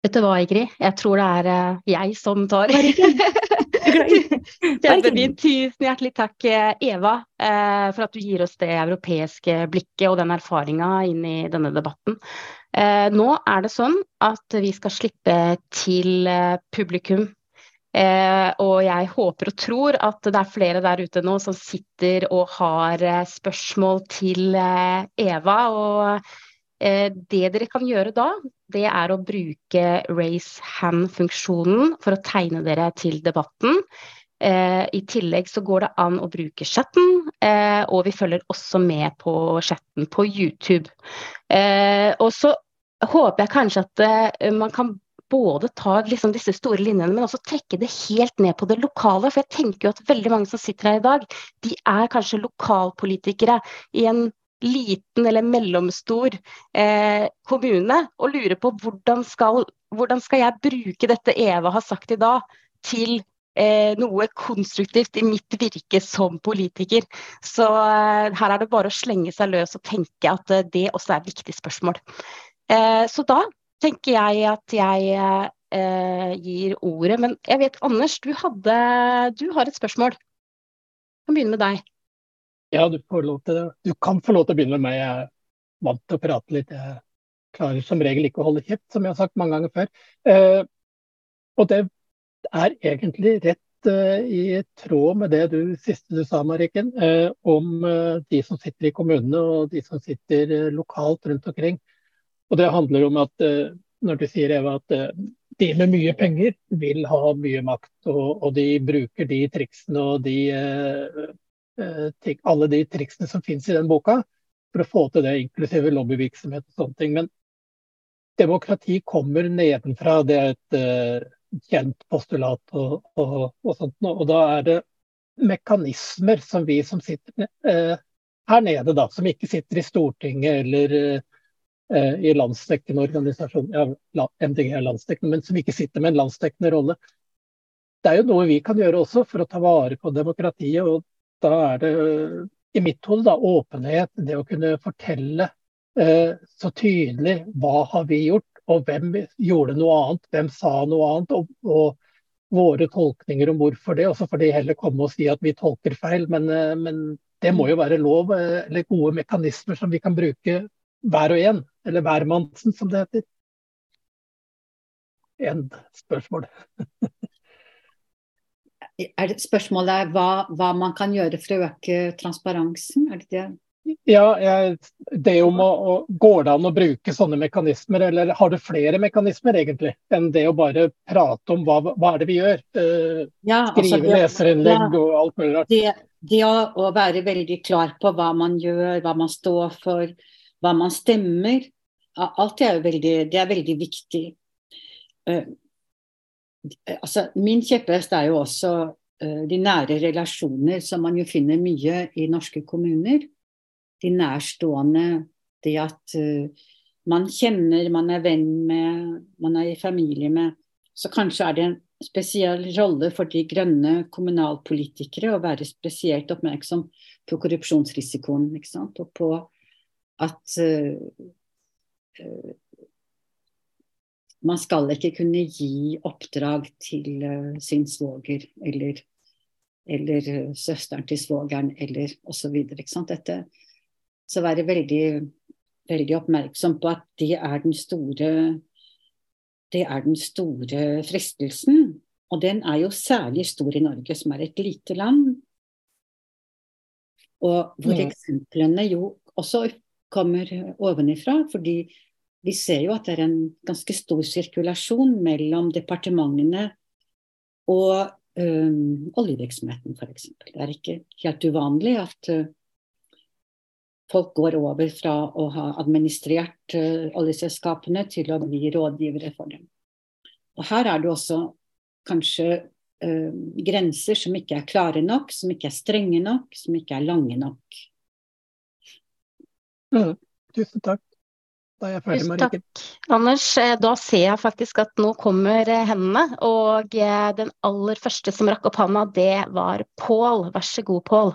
Vet du hva, Ingrid? Jeg tror det er uh, jeg som tar Kjempefint. Tusen hjertelig takk, eh, Eva, uh, for at du gir oss det europeiske blikket og den erfaringa inn i denne debatten. Eh, nå er det sånn at vi skal slippe til eh, publikum Eh, og jeg håper og tror at det er flere der ute nå som sitter og har spørsmål til Eva. Og det dere kan gjøre da, det er å bruke raise hand-funksjonen for å tegne dere til debatten. Eh, I tillegg så går det an å bruke chatten, eh, og vi følger også med på chatten på YouTube. og så håper jeg kanskje at man kan både ta liksom disse store linjene, men også trekke det helt ned på det lokale. For jeg tenker jo at veldig mange som sitter her i dag, de er kanskje lokalpolitikere i en liten eller mellomstor eh, kommune og lurer på hvordan skal, hvordan skal jeg bruke dette Eva har sagt i dag, til eh, noe konstruktivt i mitt virke som politiker. Så eh, her er det bare å slenge seg løs og tenke at eh, det også er et viktig spørsmål. Eh, så da tenker jeg at jeg eh, gir ordet. Men jeg vet, Anders, du, hadde, du har et spørsmål. Jeg kan begynne med deg. Ja, du, du, kan få lov til å begynne med meg. Jeg er vant til å prate litt. Jeg klarer som regel ikke å holde kjeft, som jeg har sagt mange ganger før. Eh, og det er egentlig rett eh, i tråd med det du, siste du sa, Marikken, eh, om eh, de som sitter i kommunene og de som sitter lokalt rundt omkring. Og det handler om at når du sier Eva, at de med mye penger vil ha mye makt, og, og de bruker de triksene og de, alle de triksene som finnes i den boka, for å få til det, inklusive lobbyvirksomhet og sånne ting. Men demokrati kommer nedenfra. Det er et kjent postulat. Og, og, og, sånt. og da er det mekanismer som vi som sitter eh, her nede, da, som ikke sitter i Stortinget eller Eh, i landsdekkende organisasjon, ja, MDG er landsdekkende, men som ikke sitter med en landsdekkende rolle. Det er jo noe vi kan gjøre også for å ta vare på demokratiet. og Da er det i mitt hode da, åpenhet, det å kunne fortelle eh, så tydelig hva har vi gjort, og hvem gjorde noe annet, hvem sa noe annet. og, og våre tolkninger om hvorfor det, og så får de heller komme og si at vi tolker feil. Men, eh, men det må jo være lov, eh, eller gode mekanismer som vi kan bruke hver og en, eller hvermannsen som det heter. End spørsmål. er det, spørsmålet er hva, hva, man kan gjøre for å øke transparensen? Er det det? Ja, jeg, det om å, å, Går det an å bruke sånne mekanismer, eller har du flere mekanismer egentlig, enn det å bare prate om hva, hva er det vi gjør? Eh, ja, skrive altså det, leserinnlegg ja, og alt mulig rart. Det, det å, å, være veldig klar på hva man gjør, hva man står for, hva man stemmer. Alt det er veldig, det er veldig viktig. Uh, altså, min kjepphest er jo også uh, de nære relasjoner, som man jo finner mye i norske kommuner. De nærstående, det at uh, man kjenner, man er venn med, man er i familie med. Så kanskje er det en spesiell rolle for de grønne kommunalpolitikere å være spesielt oppmerksom på korrupsjonsrisikoen. Ikke sant? Og på at uh, man skal ikke kunne gi oppdrag til uh, sin svoger eller, eller søsteren til svogeren eller osv. Dette så være veldig, veldig oppmerksom på at det er den store det er den store fristelsen. Og den er jo særlig stor i Norge, som er et lite land. Og hvor mm. eksemplene jo også kommer ovenifra. fordi vi ser jo at det er en ganske stor sirkulasjon mellom departementene og um, oljevirksomheten, f.eks. Det er ikke helt uvanlig at folk går over fra å ha administrert uh, oljeselskapene til å bli rådgivere for dem. Og her er det også kanskje uh, grenser som ikke er klare nok, som ikke er strenge nok, som ikke er lange nok. Mm. Tusen takk. Da er jeg ferdig, Tusen takk, Anders. Eh, da ser jeg faktisk at nå kommer eh, hendene. Og eh, den aller første som rakk opp handa, det var Pål. Vær så god, Pål.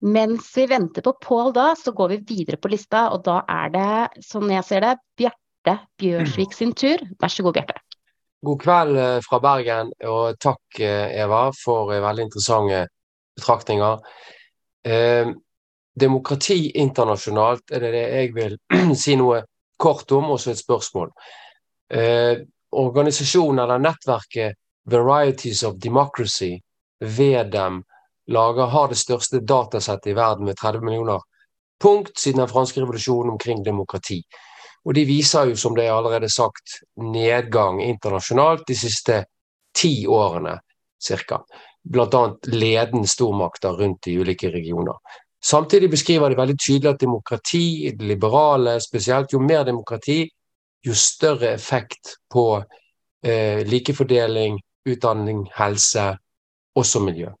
Mens vi venter på Pål da, så går vi videre på lista, og da er det, som jeg ser det, Bjarte Bjørsvik sin tur. Vær så god, Bjarte. God kveld fra Bergen, og takk Eva for veldig interessante betraktninger demokrati internasjonalt er det det jeg vil si noe kort om, og så et spørsmål. Eh, organisasjonen eller nettverket Varieties of Democracy, VDEM, lager, har det største datasettet i verden med 30 millioner punkt siden den franske revolusjonen omkring demokrati. Og de viser jo, som det er allerede sagt, nedgang internasjonalt de siste ti årene ca. Bl.a. ledende stormakter rundt i ulike regioner. Samtidig beskriver de veldig tydelig at demokrati, liberale spesielt, jo mer demokrati, jo større effekt på eh, likefordeling, utdanning, helse, også miljø.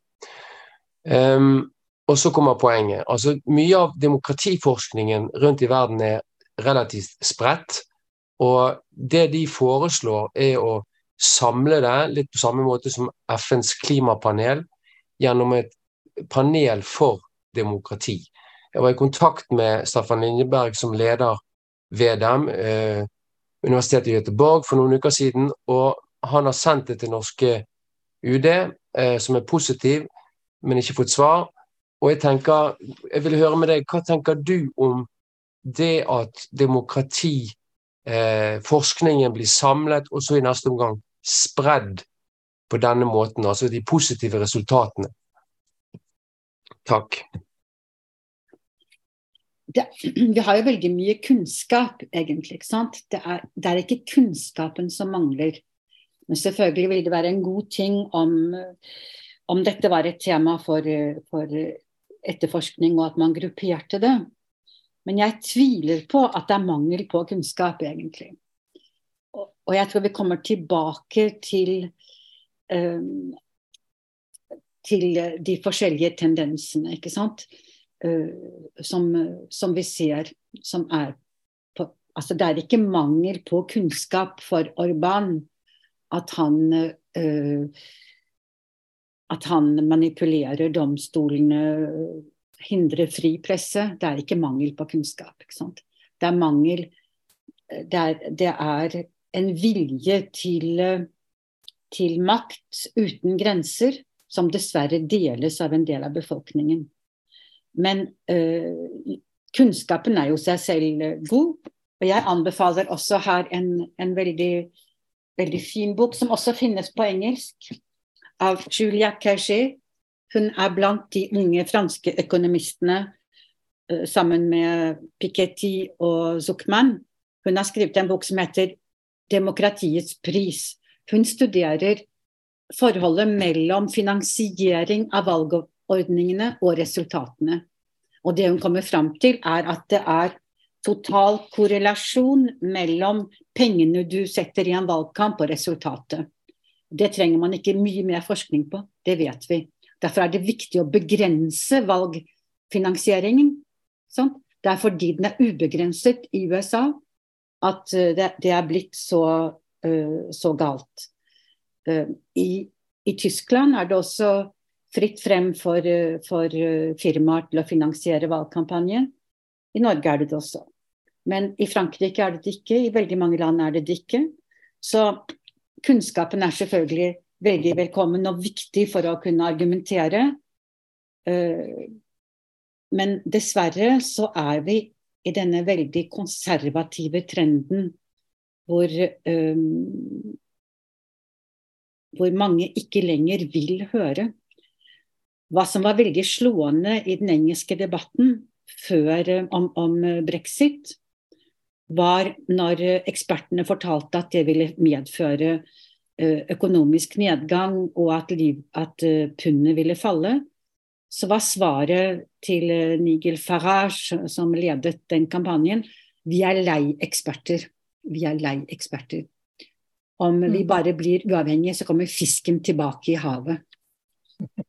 Um, og så kommer poenget. Altså, mye av demokratiforskningen rundt i verden er relativt spredt. Og det de foreslår, er å samle det, litt på samme måte som FNs klimapanel, gjennom et panel for demokrati. Jeg var i kontakt med Staffan Linjeberg, som leder ved dem, eh, Universitetet i Göteborg, for noen uker siden. Og han har sendt det til norske UD, eh, som er positiv, men ikke fått svar. Og jeg tenker, jeg vil høre med deg, hva tenker du om det at demokrati, eh, forskningen blir samlet, og så i neste omgang spredd på denne måten, altså de positive resultatene? Takk. Det, vi har jo veldig mye kunnskap, egentlig. ikke sant? Det er, det er, ikke kunnskapen som mangler. Men selvfølgelig vil det være en god ting om, om dette var et tema for, for etterforskning, og at man grupperte det. Men jeg tviler på at det er mangel på kunnskap, egentlig. Og, og jeg tror vi kommer tilbake til um, til de forskjellige tendensene, ikke sant. Uh, som, som, vi ser som er på Altså det er ikke mangel på kunnskap for Orban at han uh, at han manipulerer domstolene, hindrer fri presse. Det er ikke mangel på kunnskap. Det er mangel det er, det er, en vilje til, til makt uten grenser, som dessverre deles av en del av befolkningen. Men øh, kunnskapen er jo seg selv god. Og jeg anbefaler også her en, en veldig, veldig fin bok, som også finnes på engelsk av Julia Caché. Hun er blant de unge franske økonomistene uh, sammen med Piketty og Zuckman. Hun har skrevet en bok som heter 'Demokratiets pris'. Hun studerer forholdet mellom finansiering av valgordningene og resultatene. Og det hun kommer fram til, er at det er total korrelasjon mellom pengene du setter i en valgkamp og resultatet. Det trenger man ikke mye mer forskning på, det vet vi. Derfor er det viktig å begrense valgfinansieringen. Sånn? Det er fordi den er ubegrenset i USA at eh, det, er blitt så, uh, så galt. Uh, i, i, Tyskland er det også fritt frem for, for firmaer til å finansiere valgkampanje. I Norge er det det også. Men i Frankrike er det det ikke, i veldig mange land er det det ikke. Så kunnskapen er selvfølgelig veldig velkommen og viktig for å kunne argumentere. Eh, men dessverre så er vi i denne veldig konservative trenden hvor, um, hvor mange ikke lenger vil høre. Hva som var veldig slående i den engelske debatten før, om, om brexit, var når ekspertene fortalte at det ville medføre eh, økonomisk nedgang og at, liv, at eh, pundet ville falle, så var svaret til eh, Nigel Farage, som ledet den kampanjen, vi er lei eksperter. Vi er lei eksperter. Om vi mm. bare blir uavhengige, så kommer fisken tilbake i havet.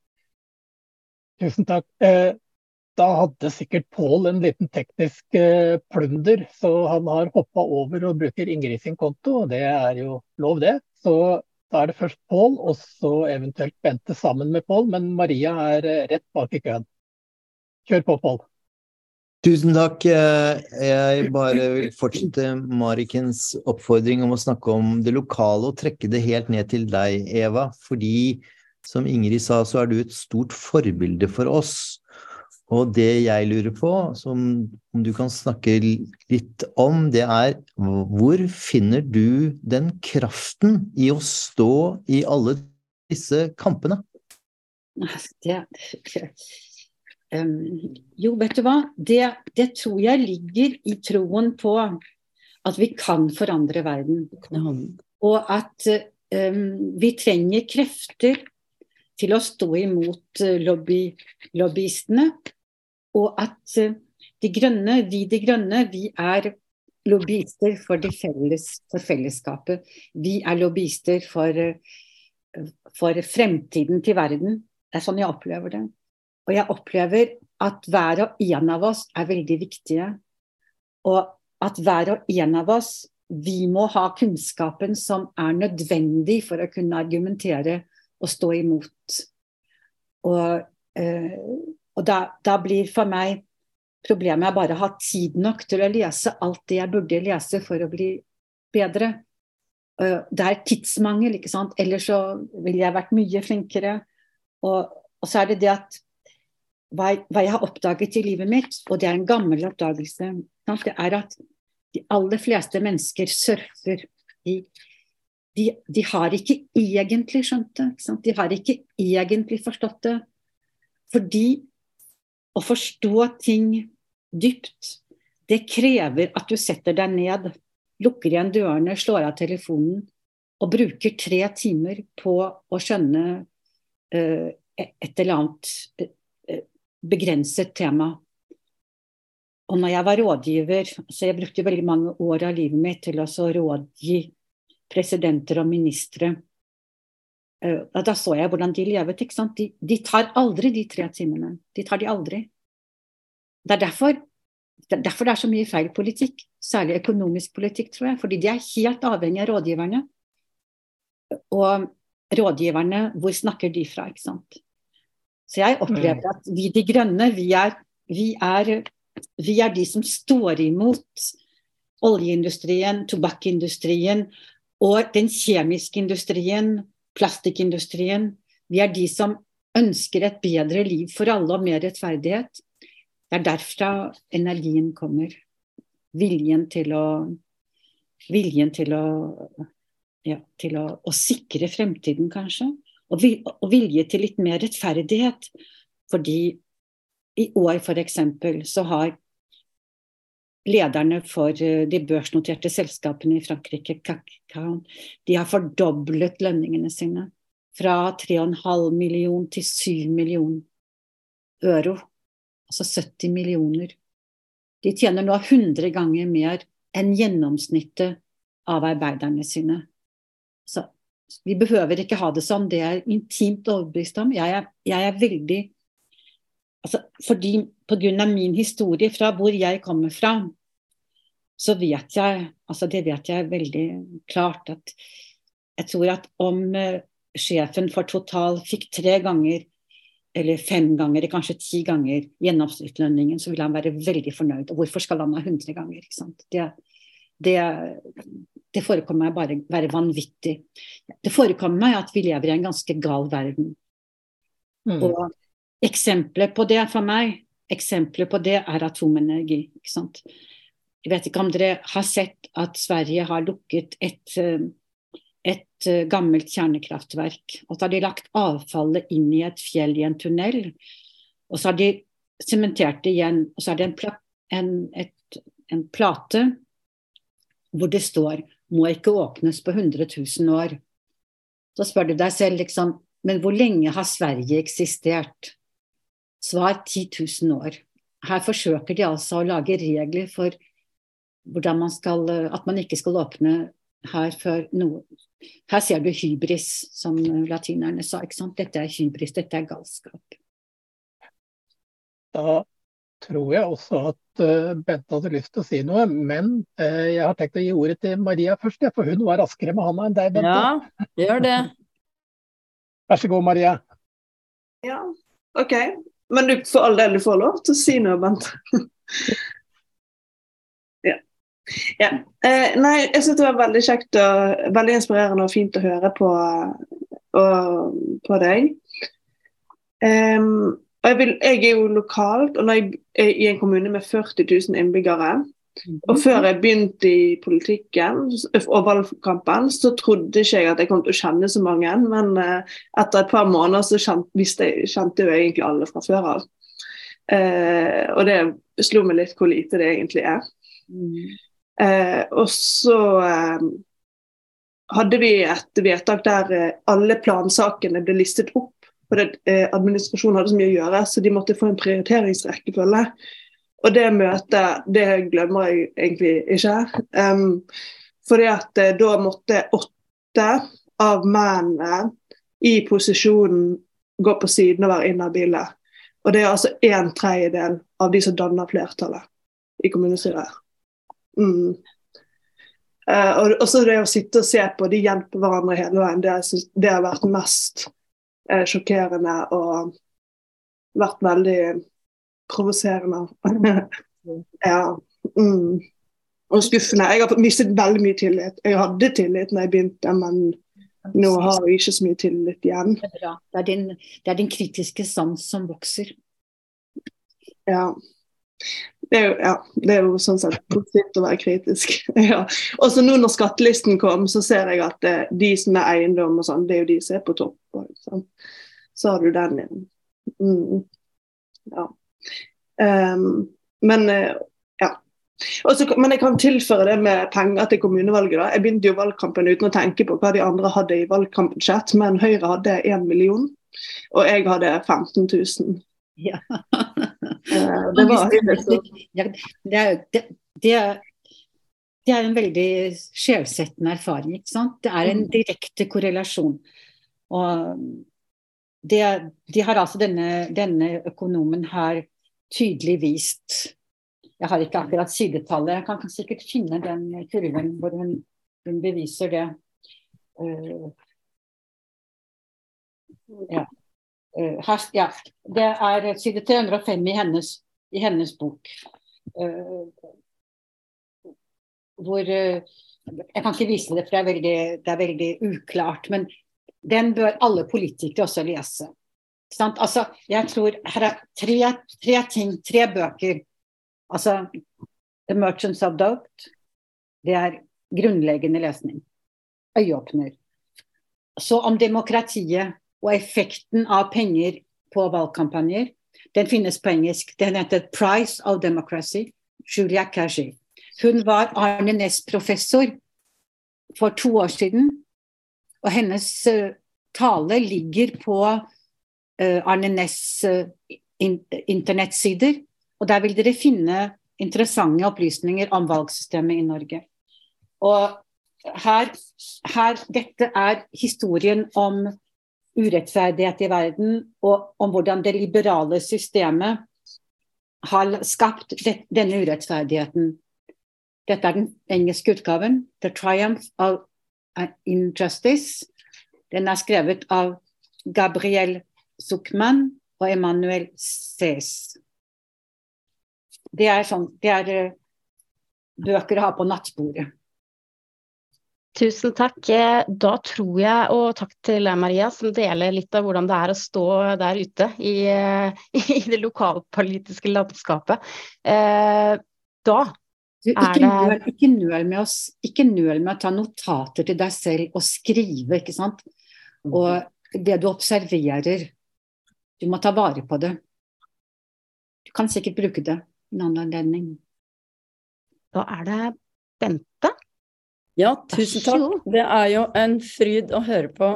Tusen takk da hadde sikkert Pål en liten teknisk eh, plunder, så han har hoppa over og bruker Ingrid sin konto, og det er jo lov, det. Så da er det først Pål, og så eventuelt Bente sammen med Pål, men Maria er eh, rett bak i køen. Kjør på, Pål. Tusen takk. Eh, jeg bare vil fortsette Marikens oppfordring om å snakke om det lokale og trekke det helt ned til deg, Eva. Fordi, som Ingrid sa, så er du et stort forbilde for oss. Og det jeg lurer på, som om du kan snakke litt om, det er hvor finner du den kraften i å stå i alle disse kampene? Det, um, jo, vet du hva. Det, det, tror jeg ligger i troen på at vi kan forandre verden. Og at um, vi trenger krefter til å stå imot uh, lobby, lobbyistene. Og at uh, de grønne, vi de grønne, vi er lobbyister for, felles, for fellesskapet. Vi er lobbyister for, uh, for fremtiden til verden. Det er sånn jeg opplever det. Og jeg opplever at hver og en av oss er veldig viktige. Og at hver og en av oss, vi må ha kunnskapen som er nødvendig for å kunne argumentere og stå imot. Og, eh, og da, da, blir for meg problemet bare å ha tid nok til å lese alt det jeg burde lese for å bli bedre. Det er tidsmangel, ikke sant. Ellers så ville jeg vært mye flinkere. Og, og så er det det at hva, hva, jeg har oppdaget i livet mitt, og det er en gammel oppdagelse, det er at de aller fleste mennesker surfer. De, de, de har ikke egentlig skjønt det. De har ikke egentlig forstått det. Fordi å forstå ting dypt, det krever at du setter deg ned, lukker igjen dørene, slår av telefonen og bruker tre timer på å skjønne uh, et eller annet uh, begrenset tema. Og når jeg var rådgiver, så jeg brukte veldig mange år av livet mitt til å rådgi presidenter og ministre. Uh, da så jeg hvordan de levet. ikke sant? De, de, tar aldri de tre timene. De tar de aldri. Det er derfor det er derfor det er så mye feil politikk, særlig økonomisk politikk, tror jeg. Fordi de er helt avhengig av rådgiverne. Og rådgiverne, hvor snakker de fra, ikke sant. Så jeg opplever mm. at vi de grønne, vi er, vi er vi er de som står imot oljeindustrien, tobakkindustrien og den kjemiske industrien, plastikkindustrien. Vi er de som ønsker et bedre liv for alle og mer rettferdighet. Det er derfra energien kommer. Viljen til å Viljen til å, ja, til å, å sikre fremtiden, kanskje. Og, og vilje til litt mer rettferdighet. Fordi i år f.eks. så har lederne for eh, de børsnoterte selskapene i Frankrike, de har fordoblet lønningene sine. Fra 3,5 million til 7 million euro. Altså 70 millioner. De tjener nå 100 ganger mer enn gjennomsnittet av arbeiderne sine. Så vi behøver ikke ha det sånn, det er intimt overbevist om. Jeg er, jeg er veldig altså, fordi Pga. min historie fra hvor jeg kommer fra, så vet jeg altså det vet jeg veldig klart at jeg tror at om uh, sjefen for Total fikk tre ganger eller fem ganger, kanskje ti ganger gjennomsnittslønningen, så vil han være veldig fornøyd. Og hvorfor skal han ha 100 ganger? Det, det, det, forekommer meg bare å være vanvittig. Det forekommer meg at vi lever i en ganske gal verden. Mm. Og Eksempler på det for meg eksempler på det er atomenergi. ikke sant? Jeg vet ikke om dere har sett at Sverige har lukket et, eh, et eh, gammelt kjernekraftverk. Og så har de lagt avfallet inn i et fjell i en tunnel. Og så har de sementert det igjen. Og så er det en, pla en, et, en plate hvor det står 'må ikke åpnes på 100 000 år'. Så spør du deg selv liksom, men hvor lenge har Sverige eksistert? Svar 10 000 år. Her forsøker de altså å lage regler for hvordan man skal, at man ikke skal åpne her før noe Her ser du hybris, som latinerne sa. ikke sant? Dette er hybris, dette er galskap. Da tror jeg også at uh, Bente hadde lyst til å si noe, men uh, jeg har tenkt å gi ordet til Maria først, for hun var raskere med handa enn deg, Bente. Ja, gjør det. Vær så god, Maria. Ja, OK. Men du, for all del, du får lov til å si noe, Bent. ja. ja. Eh, nei, jeg syns det var veldig kjekt og veldig inspirerende og fint å høre på, og, på deg. Um, jeg, vil, jeg, er jo lokalt, og når jeg er i en kommune med 40 000 innbyggere, Og før jeg begynte i politikken og valgkampen, så trodde ikke jeg at jeg kom til å kjenne så mange. Men eh, etter et par måneder så kjente, jeg, kjente jo egentlig alle fra før av. Eh, og det slo meg litt hvor lite det egentlig er. Mm. Eh, og så eh, hadde vi et vedtak der eh, alle plansakene ble listet opp. For det, administrasjonen hadde så mye å gjøre, så de måtte få en prioriteringsrekkefølge. Og det møtet, det glemmer jeg egentlig ikke. Um, fordi at eh, da måtte åtte av mennene i posisjonen gå på siden og være inhabile. Og det er altså en tredjedel av de som danner flertallet i kommunestyret. Mm. Uh, og, så det å sitte og se på de hjelper hverandre hele veien, det, det har vært mest uh, sjokkerende og vært veldig provoserende. ja. Mm. Og skuffende. Jeg har mistet veldig mye tillit. Jeg hadde tillit når jeg begynte, men nå har jeg ikke så mye tillit igjen. Det er, det er, din, det er din, kritiske sans som vokser. Ja. Det er jo, ja, det er jo sånn sett positivt å være kritisk. ja. Og så nå når skattelisten kom, så ser jeg at det, eh, de som er eiendom og sånn, det er jo de som er på topp. Sånn. Så har du den igjen. Mm. Ja. Um, men uh, ja. Også, men jeg kan tilføre det med penger til kommunevalget. da. Jeg begynte jo valgkampen uten å tenke på hva de andre hadde i valgkampbudsjett, men Høyre hadde 1 million, og jeg hadde 15 000. Ja. uh, det var ja, det, det, det, det er en veldig skjevsettende erfaring. ikke sant? Det er en mm. direkte korrelasjon. Og det, de har altså denne, denne økonomen her tydelig vist Jeg har ikke akkurat sidetallet, jeg kan sikkert finne den kurven hvor hun, hun beviser det. Uh, ja. Uh, her, ja. Det er side 305 i hennes, i hennes bok. Uh, hvor Jeg kan ikke vise det, for det er veldig, det er veldig uklart. Men den bør alle politikere også lese. Altså, jeg tror her er tre, tre, ting, tre bøker. Altså The Merchants of Doubt. Det er grunnleggende lesning. Øyeåpner. Så om demokratiet og effekten av penger på valgkampanjer. Den finnes på engelsk. Den heter 'Price of Democracy'. Julia Kashi. Hun var Arne Næss-professor for to år siden. Og hennes uh, tale ligger på Eh, Arne Næss eh, internettsider. Og der vil dere finne interessante opplysninger om valgsystemet i Norge. Og her, her, dette er historien om urettferdighet i verden, og om hvordan det liberale systemet har skapt denne urettferdigheten. Dette er den engelske utgaven, 'The Triumph of Injustice'. Den er skrevet av Gabriel Zuckman og Emanuel Cés. Det er, sånn, det er uh, bøker å ha på nattbordet. Tusen takk. Da tror jeg, og takk til Maria som deler litt av hvordan det er å stå der ute i, i det lokalpolitiske landskapet. Eh, da du, ikke, nøl, ikke, nøl med å, ikke nøl med å ta notater til deg selv og skrive, ikke sant. Mm. Og det du observerer, du må ta vare på det. Du kan sikkert bruke det en annen anledning. Da er det Bente. Ja, tusen takk. Det er jo en fryd å høre på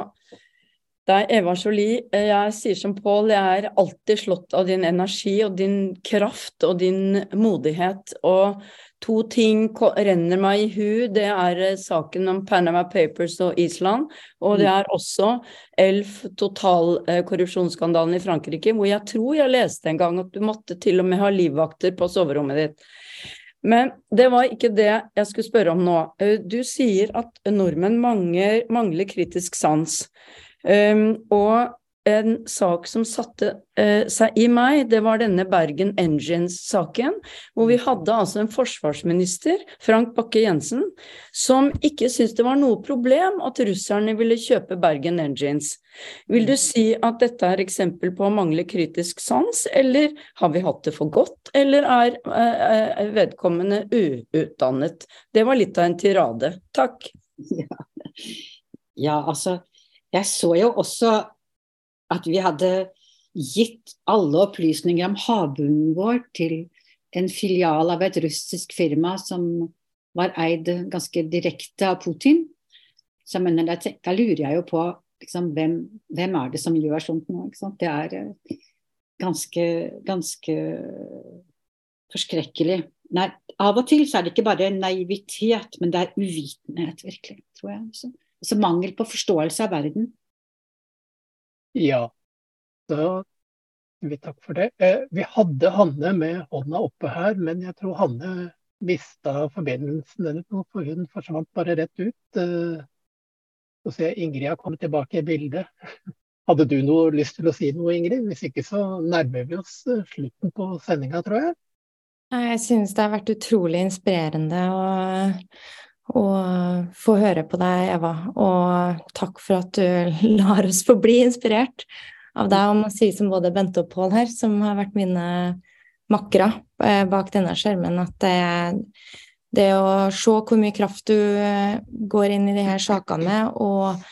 deg, Eva Jolie. Jeg sier som Pål, jeg er alltid slått av din energi og din kraft og din modighet. Og To ting renner meg i hu. Det er eh, saken om Panama Papers og Island. Og det mm. er også Elf, totalkorrupsjonsskandalen i Frankrike, hvor jeg tror jeg leste en gang at du måtte til og med ha livvakter på soverommet ditt. Men det var ikke det jeg skulle spørre om nå. Eh, du sier at nordmenn mangler, mangler kritisk sans. Um, og en sak som satte eh, seg i meg, det var denne Bergen Engines-saken, hvor vi hadde altså en forsvarsminister, Frank Bakke-Jensen, som ikke syntes det var noe problem at russerne ville kjøpe Bergen Engines. Vil du si at dette er eksempel på å mangle kritisk sans, eller har vi hatt det for godt, eller er eh, vedkommende uutdannet? Det var litt av en tirade. Takk. Ja. ja, altså jeg så jo også at vi hadde gitt alle opplysninger om havbunnen vår til en filial av et russisk firma som var eid ganske direkte av Putin. Så mener, da, da lurer jeg jo på liksom, hvem, hvem, er det som gjør sånt nå? Det er uh, ganske, ganske forskrekkelig. Nei, av og til så er det ikke bare naivitet, men det er uvitenhet, virkelig, tror jeg. Så, så mangel på forståelse av verden. Ja, da vi takk for det. Eh, vi hadde Hanne med hånda oppe her, men jeg tror Hanne mista forbindelsen. Denne, for hun forsvant bare rett ut. Eh, så ser jeg Ingrid har kommet tilbake i bildet. Hadde du noe lyst til å si noe, Ingrid? Hvis ikke så nærmer vi oss eh, slutten på sendinga, tror jeg. Jeg synes det har vært utrolig inspirerende å og få høre på deg, Eva. Og takk for at du lar oss få bli inspirert av deg, og må si som både Bente og Pål her, som har vært mine makkere eh, bak denne skjermen, at det, det å se hvor mye kraft du eh, går inn i de her sakene med, og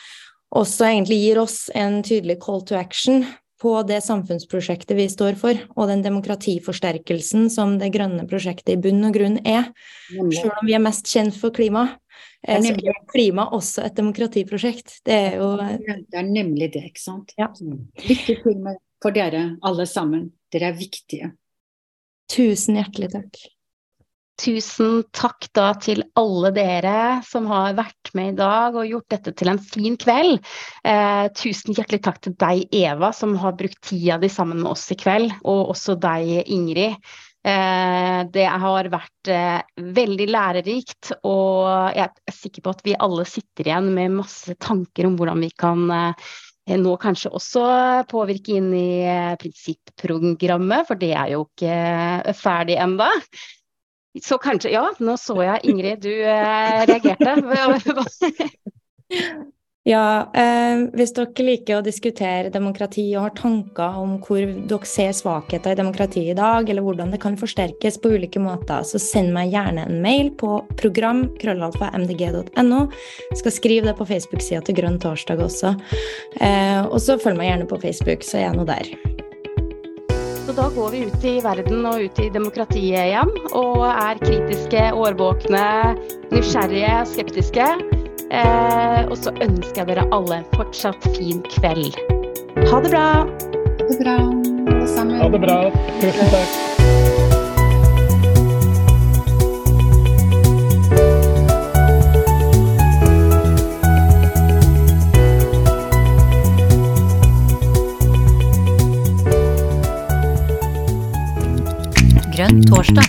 også egentlig gir oss en tydelig call to action på det samfunnsprosjektet vi står for, og den demokratiforsterkelsen som det grønne prosjektet i bunn og grunn er. Selv om vi er mest kjent for klima, eh, så er klima også et demokratiprosjekt. Det er jo Det er nemlig det, ikke sant. Ja. Lykke til for dere alle sammen. Dere er viktige. Tusen hjertelig takk. Tusen takk da til alle dere som har vært med i dag og gjort dette til en fin kveld. Eh, tusen hjertelig takk til deg, Eva, som har brukt tida di sammen med oss i kveld. Og også deg, Ingrid. Eh, det har vært eh, veldig lærerikt, og jeg er sikker på at vi alle sitter igjen med masse tanker om hvordan vi kan eh, nå kanskje også påvirke inn i eh, prinsipprogrammet, for det er jo ikke ferdig enda. Så kanskje Ja, nå så jeg Ingrid, du eh, reagerte. ja, eh, hvis dere liker å diskutere demokrati og har tanker om hvor dere ser svakheter i demokratiet i dag, eller hvordan det kan forsterkes på ulike måter, så send meg gjerne en mail på program.krøllalfa.mdg.no. Skal skrive det på Facebook-sida til Grønn torsdag også. Eh, og så følg meg gjerne på Facebook, så er jeg nå der. Da går vi ut i verden og ut i demokratiet igjen, og er kritiske, årvåkne, nysgjerrige, skeptiske. Eh, og så ønsker jeg dere alle en fortsatt fin kveld. Ha det bra. Ha det bra, alle sammen. Ha det bra. Tusen takk. Grønn torsdag.